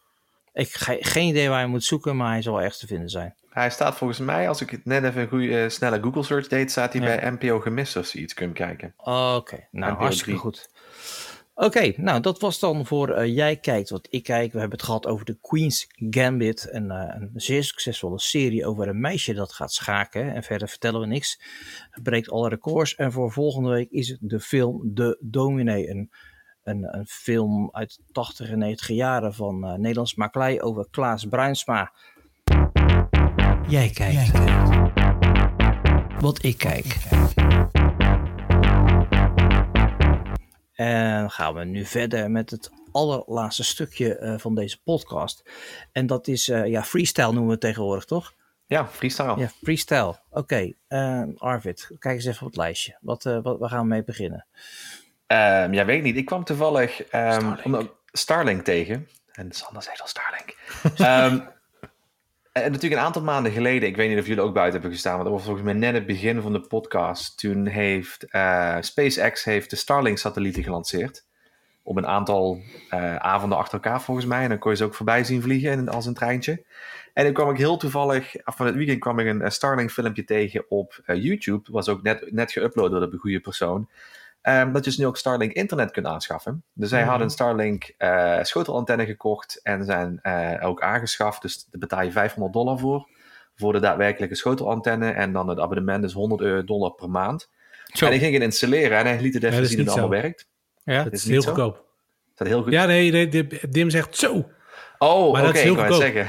Ik ga geen idee waar je moet zoeken, maar hij zal ergens te vinden zijn. Hij staat volgens mij, als ik het net even een goede eh, snelle Google search deed, staat hij Ja. bij NPO Gemist als je iets kunt kijken. Oké, nou NPO hartstikke 3. goed. Oké, nou dat was dan voor eh, Jij Kijkt Wat Ik Kijk. We hebben het gehad over de Queen's Gambit. Een, eh, een zeer succesvolle serie over een meisje dat gaat schaken. En verder vertellen we niks. Het breekt alle records. En voor volgende week is het de film De Dominee. Een, een, een film uit de 80 en 90 jaren van Nederlands Maklei over Klaas Bruinsma. Jij kijkt. Wat ik kijk. En dan gaan we nu verder met het allerlaatste stukje eh, van deze podcast. En dat is, eh, ja, freestyle noemen we het tegenwoordig, toch? Ja, freestyle. Ja, freestyle. Oké, eh, Arvid, kijk eens even op het lijstje. Wat, eh, wat, waar gaan we mee beginnen? Ehm, ja, weet ik niet. Ik kwam toevallig ehm, Starlink. Starlink tegen. En Sander zei al Starlink. Ehm, en natuurlijk een aantal maanden geleden, ik weet niet of jullie ook buiten hebben gestaan, want dat was volgens mij net het begin van de podcast. Toen heeft eh, SpaceX heeft de Starlink-satellieten gelanceerd. Op een aantal eh, avonden achter elkaar volgens mij. En dan kon je ze ook voorbij zien vliegen als een treintje. En dan kwam ik heel toevallig, van het weekend kwam ik een eh, Starlink-filmpje tegen op eh, YouTube. Was ook net, net geüpload door de goede persoon. Ehm, dat je dus nu ook Starlink internet kunt aanschaffen. Dus zij Mhm. hadden een Starlink eh, schotelantenne gekocht en zijn eh, ook aangeschaft. Dus daar betaal je 500 dollar voor. Voor de daadwerkelijke schotelantenne. En dan het abonnement is 100 euro dollar per maand. Zo. En ik ging het installeren en hij liet het even Ja, dat zien hoe het allemaal werkt. Ja? Het is heel goedkoop. Is dat heel goed? Ja, nee, nee, Dim- zegt zo. Oh, oké, dat is heel goedkoop. zeggen.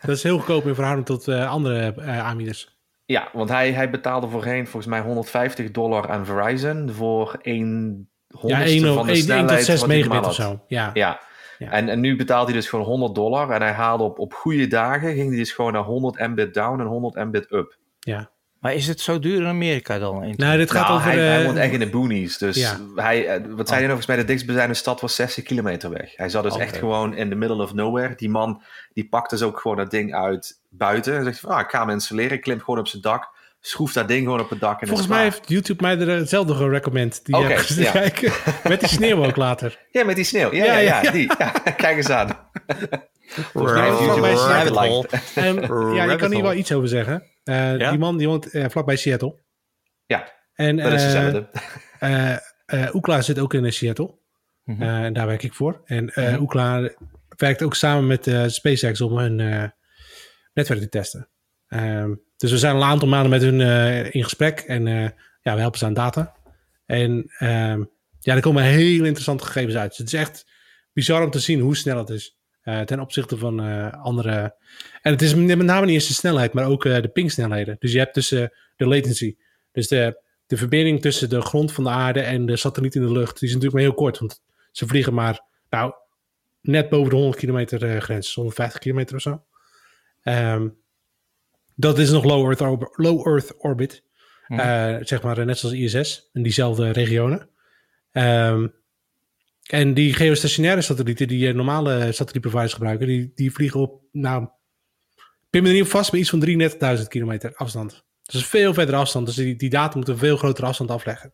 Dat is heel goedkoop in verhouding tot eh, andere aanbieders. Ja, want hij, hij betaalde voorheen volgens mij 150 dollar aan Verizon voor een Ja, honderdste 1, van de 1, snelheid tot 6 wat hij megabit normaal of zo. Ja. Ja. Ja. En, en nu betaalt hij dus gewoon 100 dollar. En hij haalde op, op goede dagen, ging hij dus gewoon naar 100 mbit down en 100 mbit up. ja. Maar is het zo duur in Amerika dan? In Nou, dit gaat nou, over... hij, hij eh, woont echt in de boonies. Dus Ja. hij, eh, wat zei hij nog eens bij de dichtstbijzijnde stad was 60 kilometer weg. Hij zat dus Oké. echt gewoon in the middle of nowhere. Die man, die pakt dus ook gewoon dat ding uit buiten. En zegt van, ah, ik ga hem installeren. Ik klim gewoon op zijn dak. Schroef dat ding gewoon op het dak. En Volgens mij heeft YouTube mij er hetzelfde gerecommend. Die te ja. kijken. Met die sneeuw ook later. Ja, met die sneeuw. Ja, Ja, ja, ja. ja, ja. Die. Ja, kijk eens aan. Volgens mij. En, ja, je Rabbit kan hier wel iets over zeggen. Eh, Ja? Die man die woont eh, vlakbij Seattle. Ja, En dat is eh, eh, eh, Ookla zit ook in Seattle. Mhm. Eh, en daar werk ik voor. En eh Mhm. Ookla werkt ook samen met eh, SpaceX om hun eh, netwerk te testen. Ehm, dus we zijn al een aantal maanden met hun eh, in gesprek. En eh, ja, we helpen ze aan data. En ehm, ja, er komen hele interessante gegevens uit. Dus het is echt bizar om te zien hoe snel het is. Eh, ten opzichte van eh, andere. En het is met name niet eens de snelheid, maar ook eh, de pingsnelheden. Dus je hebt tussen de latency. Dus de, de verbinding tussen de grond van de aarde en de satelliet in de lucht. Die is natuurlijk maar heel kort. Want ze vliegen maar nou, net boven de 100 kilometer grens. 150 kilometer of zo. Ehm, dat is nog low Earth, orb- low Earth orbit. Mhm. Zeg maar net zoals ISS. In diezelfde regionen. Ehm, en die geostationaire satellieten die eh, normale satellietproviders gebruiken, die, die vliegen op, nou, pin er niet op vast, maar iets van 33.000 kilometer afstand. Dus veel verder afstand. Dus die, die data moeten een veel grotere afstand afleggen.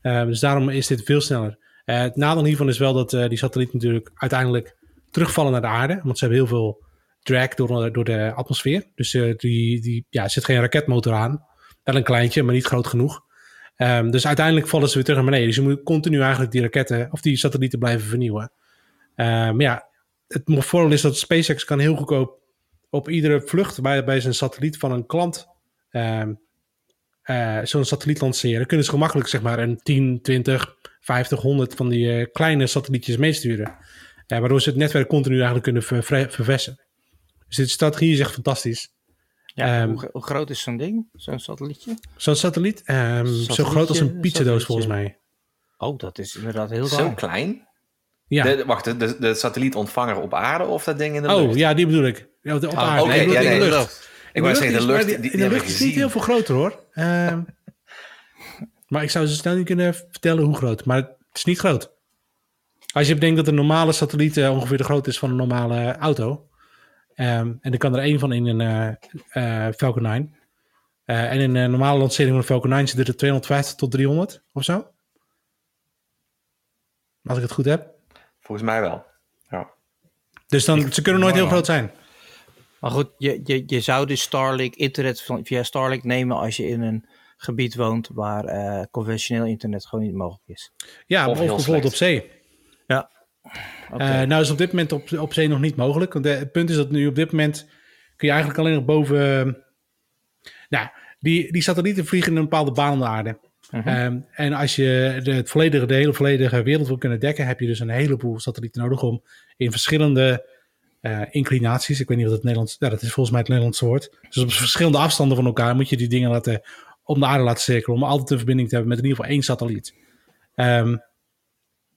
Ehm, dus daarom is dit veel sneller. Eh, het nadeel hiervan is wel dat eh, die satellieten natuurlijk uiteindelijk terugvallen naar de aarde. Want ze hebben heel veel drag door, door de atmosfeer. Dus die, die, ja, er zit geen raketmotor aan. Wel een kleintje, maar niet groot genoeg. Ehm, dus uiteindelijk vallen ze weer terug naar beneden. Dus je moet continu eigenlijk die raketten of die satellieten blijven vernieuwen. Ehm, maar ja, het voordeel is dat SpaceX kan heel goedkoop op iedere vlucht bij, bij zijn satelliet van een klant ehm, eh, zo'n satelliet lanceren, kunnen ze gemakkelijk zeg maar een 10, 20, 50, 100 van die eh, kleine satellietjes meesturen. Eh, waardoor ze het netwerk continu eigenlijk kunnen ver, ver- verversen. Dus dit strategie is echt fantastisch. Ja, Ehm, hoe, hoe groot is zo'n ding? Zo'n satellietje? Zo'n satelliet, ehm, zo groot als een pizzadoos volgens mij. Oh, dat is inderdaad heel Zo raar. klein? Ja. De, wacht, de, de, de satellietontvanger op aarde of dat ding in de lucht? oh, ja, die bedoel ik. Ja, de- op Oh, aarde. in de lucht. Ik wou zeggen, de lucht, maar die, die- die, in de lucht is niet heel veel groter hoor. Ehm, maar ik zou zo snel niet kunnen vertellen hoe groot. Maar het is niet groot. Als je bedenkt dat een normale satelliet eh, ongeveer de grootte is van een normale auto. Ehm, en er kan er één van in een eh, eh, Falcon 9. Eh, en in een normale lancering van een Falcon 9 zitten er 250 tot 300 of zo. Als ik het goed heb. Volgens mij wel. Ja. Dus dan, ze kunnen nooit heel groot zijn. Maar goed, je, je, je zou dus Starlink, internet van, via Starlink nemen als je in een gebied woont waar eh, conventioneel internet gewoon niet mogelijk is. Ja, Of of, bijvoorbeeld slecht. op zee. Oké. Eh, nou is op dit moment op, op zee nog niet mogelijk. Want de- het punt is dat nu op dit moment kun je eigenlijk alleen nog boven... eh, nou, die, die satellieten vliegen in een bepaalde baan om de aarde. Mhm. Ehm, en als je de, het volledige, de hele volledige wereld wil kunnen dekken... heb je dus een heleboel satellieten nodig om in verschillende eh, inclinaties... Ik weet niet wat het Nederlands... Ja, dat is volgens mij het Nederlandse woord. Dus op verschillende afstanden van elkaar moet je die dingen laten, om de aarde laten cirkelen... om altijd een verbinding te hebben met in ieder geval één satelliet. Ehm,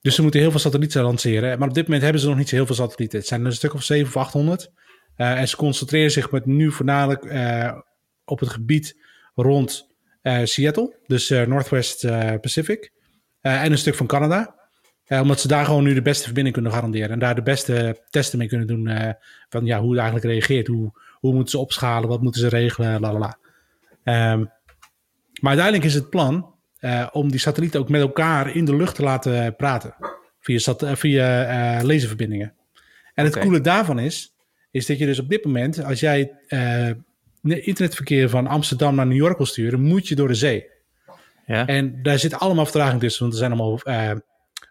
dus ze moeten heel veel satellieten lanceren. Maar op dit moment hebben ze nog niet zo heel veel satellieten. Het zijn er een stuk of 7 of 800. Eh, en ze concentreren zich met nu voornamelijk eh, op het gebied rond eh, Seattle. Dus Northwest Pacific. En een stuk van Canada. Omdat ze daar gewoon nu de beste verbinding kunnen garanderen. En daar de beste testen mee kunnen doen. van ja, hoe het eigenlijk reageert. Hoe, hoe moeten ze opschalen? Wat moeten ze regelen? Lalala. Ehm, maar uiteindelijk is het plan eh, om die satellieten ook met elkaar in de lucht te laten praten. Via, sat- eh, via eh, laserverbindingen. En het coole daarvan is, is dat je dus op dit moment, als jij internetverkeer van Amsterdam naar New York wil sturen, moet je door de zee. ja. En daar zit allemaal vertraging tussen, want er zijn allemaal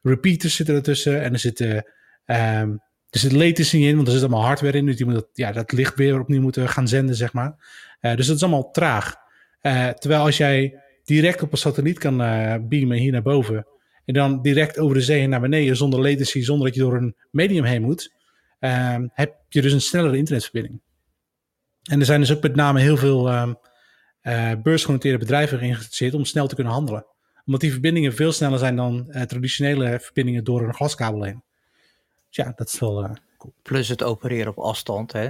repeaters zitten ertussen en er zit, eh, ehm, er zit latency in, want er zit allemaal hardware in, dus die moet dat, ja, dat licht weer opnieuw moeten gaan zenden, zeg maar. Dus dat is allemaal traag. Terwijl als jij direct op een satelliet kan eh, beamen hier naar boven en dan direct over de zee naar beneden zonder latency, zonder dat je door een medium heen moet, ehm, heb je dus een snellere internetverbinding. En er zijn dus ook met name heel veel eh, beursgenoteerde bedrijven geïnteresseerd om snel te kunnen handelen. Omdat die verbindingen veel sneller zijn dan eh, traditionele verbindingen door een glaskabel heen. Dus ja, dat is wel cool. Plus het opereren op afstand, hè?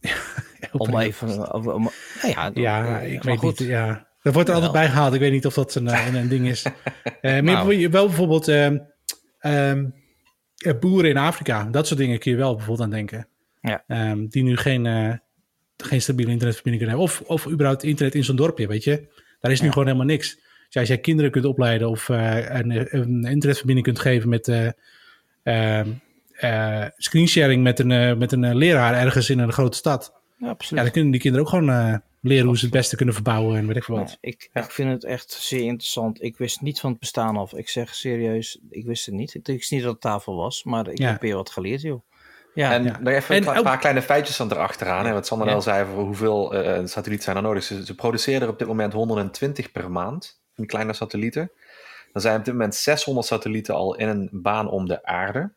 Om even... Om, om- nou ja, Ja, ik weet goed. niet. Ja. Dat wordt er altijd bij gehaald. Ik weet niet of dat een, eh, een, een ding is. Eh maar Nou. je- wel bijvoorbeeld ehm, ehm, eh, boeren in Afrika. Dat soort dingen kun je wel bijvoorbeeld aan denken. Ja. Ehm, die nu geen, geen stabiele internetverbinding kunnen hebben. Of, of überhaupt internet in zo'n dorpje, weet je. Daar is nu gewoon helemaal niks. Dus als jij kinderen kunt opleiden of een, een internetverbinding kunt geven met eh, screensharing met een, met een leraar ergens in een grote stad. Ja, Ja, absoluut. dan kunnen die kinderen ook gewoon eh, leren hoe ze het beste kunnen verbouwen en weet ik veel wat. Ja, ik, ik vind het echt zeer interessant. Ik wist niet van het bestaan af. Ik zeg serieus, ik wist het niet. Ik wist niet dat het tafel was, maar ik Ja. heb weer wat geleerd, joh. Ja, En Ja. nog even En een ook- paar kleine feitjes dan erachteraan. Hè, wat Sander Ja. al zei over hoeveel eh satellieten zijn er nodig. Ze, ze produceren op dit moment 120 per maand die kleine satellieten. Dan zijn op dit moment 600 satellieten al in een baan om de aarde.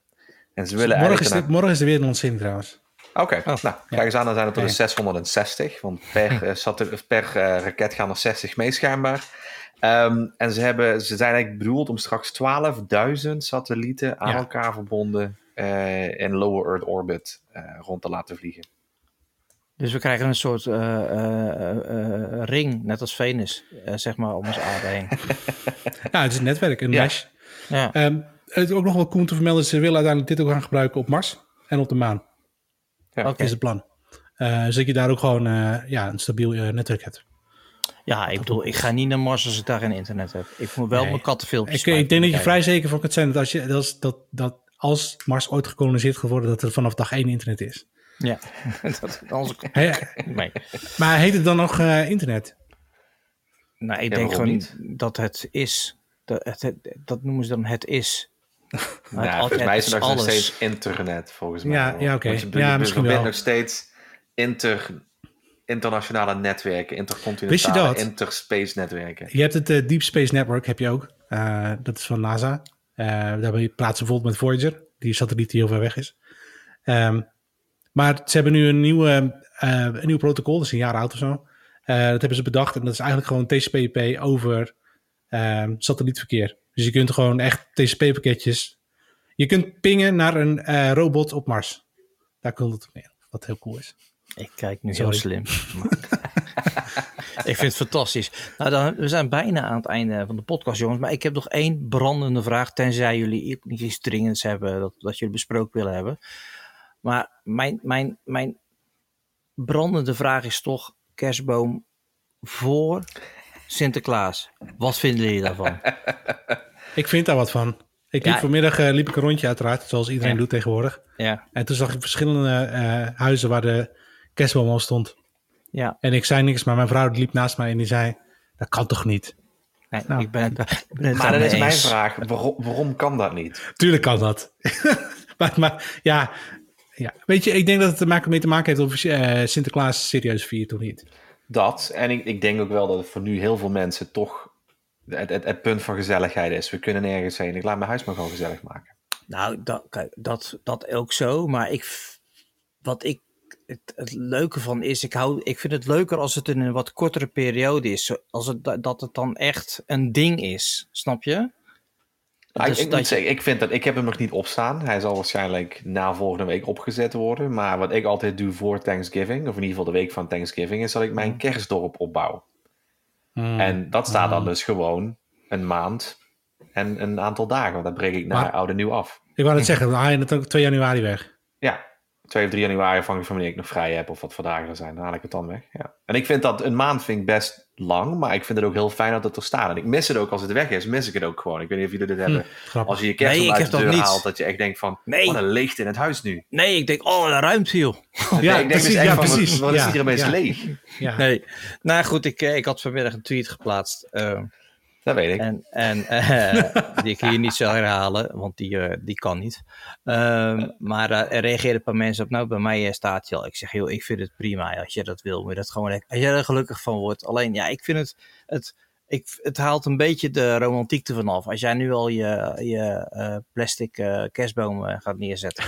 En ze willen morgen, is dit, morgen is er weer een ontzending trouwens. Oké, nou, kijk eens aan, dan zijn het er dus 660. Want per, eh, per eh, raket gaan er 60 mee schijnbaar. Ehm, en ze, hebben, ze zijn eigenlijk bedoeld om straks 12.000 satellieten aan Ja. elkaar verbonden eh, in lower Earth orbit eh, rond te laten vliegen. Dus we krijgen een soort eh, eh, eh, ring, net als Venus, zeg maar, om ons aarde heen. Ja, het is een netwerk, een Ja. mesh. Ja, Ehm, het is ook nog wel cool te vermelden. Ze willen uiteindelijk dit ook gaan gebruiken op Mars en op de maan. Ja. oké. is het plan. Eh, zodat je daar ook gewoon eh, ja, een stabiel eh, netwerk hebt. Ja, ik bedoel, ik ga niet naar Mars als ik daar geen internet heb. Ik moet wel Nee. mijn kattenfilmpjes Ik, ik denk dat je vrij zeker van kunt zijn dat als, je, dat, dat, dat als Mars ooit gekoloniseerd gaat worden, dat er vanaf dag één internet is. Ja, dat, Nee. maar heet het dan nog eh, internet? Nou, ik Ja, denk gewoon niet? dat het is. Dat, het- dat noemen ze dan het is. Maar Nou, volgens mij is het nog alles. steeds internet, volgens mij. Ja, ja, oké. Je, ja, je misschien verbindt wel. nog steeds inter, internationale netwerken, je intercontinentale, interspace netwerken. Je hebt het eh, Deep Space Network, heb je ook. Eh, dat is van NASA. Eh daarbij plaatsen bijvoorbeeld met Voyager, die satelliet die heel ver weg is. Ehm, maar ze hebben nu een, nieuwe, eh, een nieuw protocol, dat is een jaar oud of zo. Eh, dat hebben ze bedacht en dat is eigenlijk gewoon TCP/IP over ehm, satellietverkeer. Dus je kunt gewoon echt TCP-pakketjes. Je kunt pingen naar een eh, robot op Mars. Daar komt het op neer. Wat heel cool is. Ik kijk nu Sorry. heel slim. ik vind het fantastisch. Nou, dan, we zijn bijna aan het einde van de podcast, jongens. Maar ik heb nog één brandende vraag. Tenzij jullie iets dringends hebben dat, dat jullie besproken willen hebben. Maar mijn, mijn, mijn brandende vraag is toch: kerstboom voor Sinterklaas. Wat vinden jullie daarvan? Ik vind daar wat van. Ik Ja. liep vanmiddag eh, liep ik een rondje uiteraard, zoals iedereen Ja. doet tegenwoordig. ja, En toen zag ik verschillende eh, huizen waar de kerstboom al stond. ja. En ik zei niks, maar mijn vrouw die liep naast mij en die zei... Dat kan toch niet? Nee, Nou. ik ben het, ik ben het Maar daarmee is mijn vraag, waarom, waarom kan dat niet? Tuurlijk kan dat. maar, maar ja, ja, weet je, ik denk dat het te maken, mee te maken heeft of eh, Sinterklaas serieus viert of niet. Dat, en ik, ik denk ook wel dat het voor nu heel veel mensen toch het, het, punt van gezelligheid is. We kunnen nergens heen. Ik laat mijn huis maar gewoon gezellig maken. Nou, dat, kijk, dat, dat ook zo. Maar ik, wat ik het, leuke van is, ik, hou, ik vind het leuker als het in een wat kortere periode is. Als het, da- dat het dan echt een ding is. Snap je? Nou, Dus ik, ik dat moet je- zeggen, ik vind dat ik heb hem nog niet opstaan. Hij zal waarschijnlijk na volgende week opgezet worden. Maar wat ik altijd doe voor Thanksgiving, of in ieder geval de week van Thanksgiving, is dat ik Mm. mijn kerstdorp opbouw. En dat staat dan dus gewoon een maand en een aantal dagen. Want dat breek ik na Maar- oude nieuw af. Ik wou net zeggen, dan haal je het ook 2 januari weg. Ja, 2 of 3 januari afhankelijk van wanneer ik nog vrij heb of wat voor dagen er zijn. Dan haal ik het dan weg. Ja. En ik vind dat een maand vind ik best lang, maar ik vind het ook heel fijn dat het er staat. En ik mis het ook als het weg is, mis ik het ook gewoon. Ik weet niet of jullie dit hebben. Grappig. Als je je kerstboom Nee, uit heb de dat deur haalt, dat je echt denkt van, Nee. wat een leegte in het huis nu. Nee, ik denk, oh, de ruimte joh. ja, ik denk precies, dus echt ja, van, wat- precies. Wat, is ja, hier opeens ja, leeg? Ja. Nee. Nou goed, ik, eh, ik had vanmiddag een tweet geplaatst. eh, Dat weet ik. En, en eh, die ik hier niet zal herhalen, want die, eh, die kan niet. Ehm, maar eh, er reageerden een paar mensen op. Nou, bij mij staat hij al. Ik zeg, joh, ik vind het prima. Als je dat wil, je dat gewoon. Als jij er gelukkig van wordt. Alleen, ja, ik vind het. het ik, het haalt een beetje de romantiek ervan af. Als jij nu al je, je plastic kerstboom gaat neerzetten.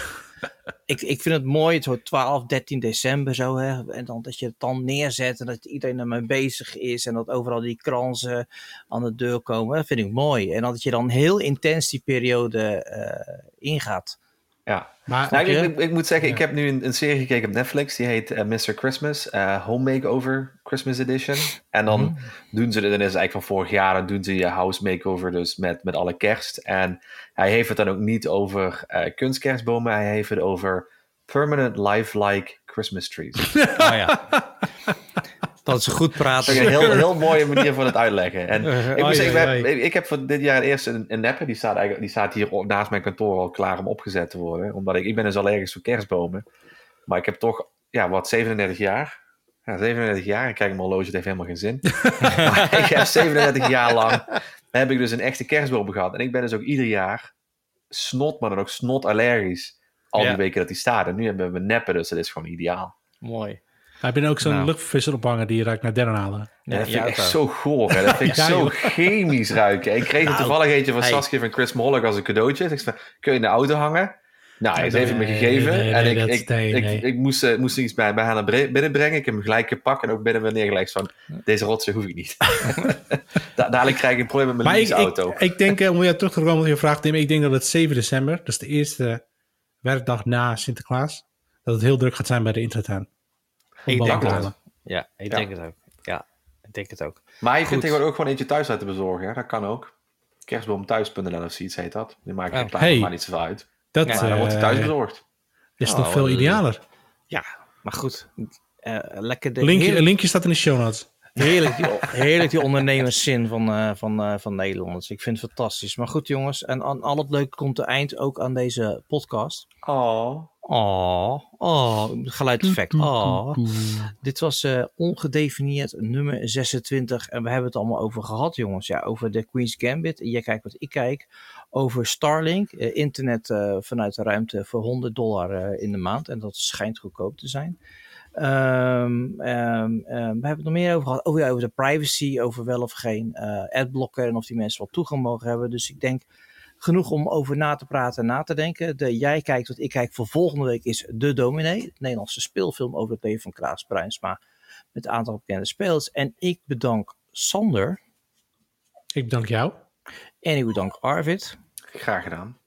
Ik, ik vind het mooi, het wordt 12, 13 december zo. Hè, en dan dat je het dan neerzet en dat iedereen ermee bezig is. En dat overal die kransen aan de deur komen. Dat vind ik mooi. En dat je dan heel intens die periode eh, ingaat. Ja. Maar Nou, ik, je? ik, ik moet zeggen, ik heb nu een, een serie gekeken op Netflix. Die heet eh, Mr. Christmas. eh, Home Makeover Christmas Edition. En dan Mhm. doen ze, dat is eigenlijk van vorig jaar, dan doen ze je house makeover dus met, met alle kerst. En hij heeft het dan ook niet over eh, kunstkerstbomen. Hij heeft het over permanent lifelike Christmas trees. Oh ja. dat is goed Dat praten. is een heel, heel mooie manier van het uitleggen. En ik, zeggen, we ai, hebben- ik heb voor dit jaar eerst een, een neppe. Die staat, eigenlijk, die staat hier naast mijn kantoor al klaar om opgezet te worden. Omdat ik, ik ben dus allergisch voor kerstbomen. Maar ik heb toch, ja, wat, 37 jaar. Ja, 37 jaar. Ik kijk mijn horloge, het heeft helemaal geen zin. maar ik heb 37 jaar lang, heb ik dus een echte kerstboom gehad. En ik ben dus ook ieder jaar snot, maar dan ook snot allergisch. Al die Ja. weken dat die staat. En nu hebben we neppen, dus dat is gewoon ideaal. Mooi. Heb je ook zo'n Nou. luchtvisser ophangen die ruikt naar dennenhalen? Ja, Ja, dat vind ik echt zo goor. Hè. Dat vind ik Ja, zo joh. chemisch ruiken. Ik kreeg er Nou, toevallig eentje van hey. Saskia van Chris Mollig als een cadeautje. Dus ik zei, kun je in de auto hangen? Nou, hij heeft me nee, gegeven. nee, en ik, ik, nee, ik, ik moest, eh, moest er iets bij, bij haar naar bre- binnenbrengen. Ik heb hem gelijk gepakt en ook binnen weer neergelegd van... Deze rotzooi hoef ik niet. da dadelijk krijg ik een probleem met mijn Maar ik, ik, leaseauto. ik denk, eh, om weer terug te komen op je vraag, Tim, ik denk dat het 7 december, dat is de eerste werkdag na Sinterklaas, dat het heel druk gaat zijn bij de intratuin. Ik denk het. halen. Ja, ik Ja. denk het ook. Ja, ik denk het ook. Maar je kunt tegenwoordig ook gewoon eentje thuis laten bezorgen. Hè? Dat kan ook. Kerstboomthuis.nl of zoiets heet dat. Die maakt Oh. reclame, Hey. maar niet zoveel uit. Dat Ja, wordt hij eh, thuis bezorgd. is Oh, toch veel idealer. Ja, maar goed. Eh, lekker de Linkje, heerlijk, linkje staat in de show notes. heerlijk, die, heerlijk die ondernemerszin van, eh, van, eh, van Nederlanders. Ik vind het fantastisch. Maar goed jongens, en aan al het leuke komt te eind ook aan deze podcast. Oh. Oh, oh, geluideffect. Oh. Dit was eh, ongedefinieerd nummer 26. En we hebben het allemaal over gehad, jongens. Ja, over de Queen's Gambit. Jij kijkt wat ik kijk. Over Starlink. eh, internet eh, vanuit de ruimte voor 100 dollar in de maand. En dat schijnt goedkoop te zijn. Ehm, ehm, ehm, we hebben het nog meer over gehad. Oh ja, over de privacy, over wel of geen adblocker en of die mensen wel toegang mogen hebben. Dus ik denk genoeg om over na te praten en na te denken. De Jij kijkt wat ik kijk voor volgende week is De Dominee. Het Nederlandse speelfilm over het leven van Klaas Bruinsma. Met een aantal bekende spelers. En ik bedank Sander. Ik bedank jou. En ik bedank Arvid. Graag gedaan.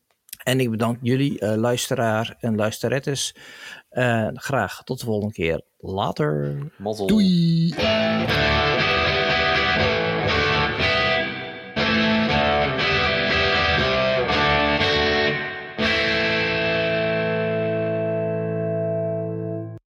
En ik bedank jullie, uh, luisteraar en luisterettes. Uh, graag tot de volgende keer. Later. Mazzel. Doei.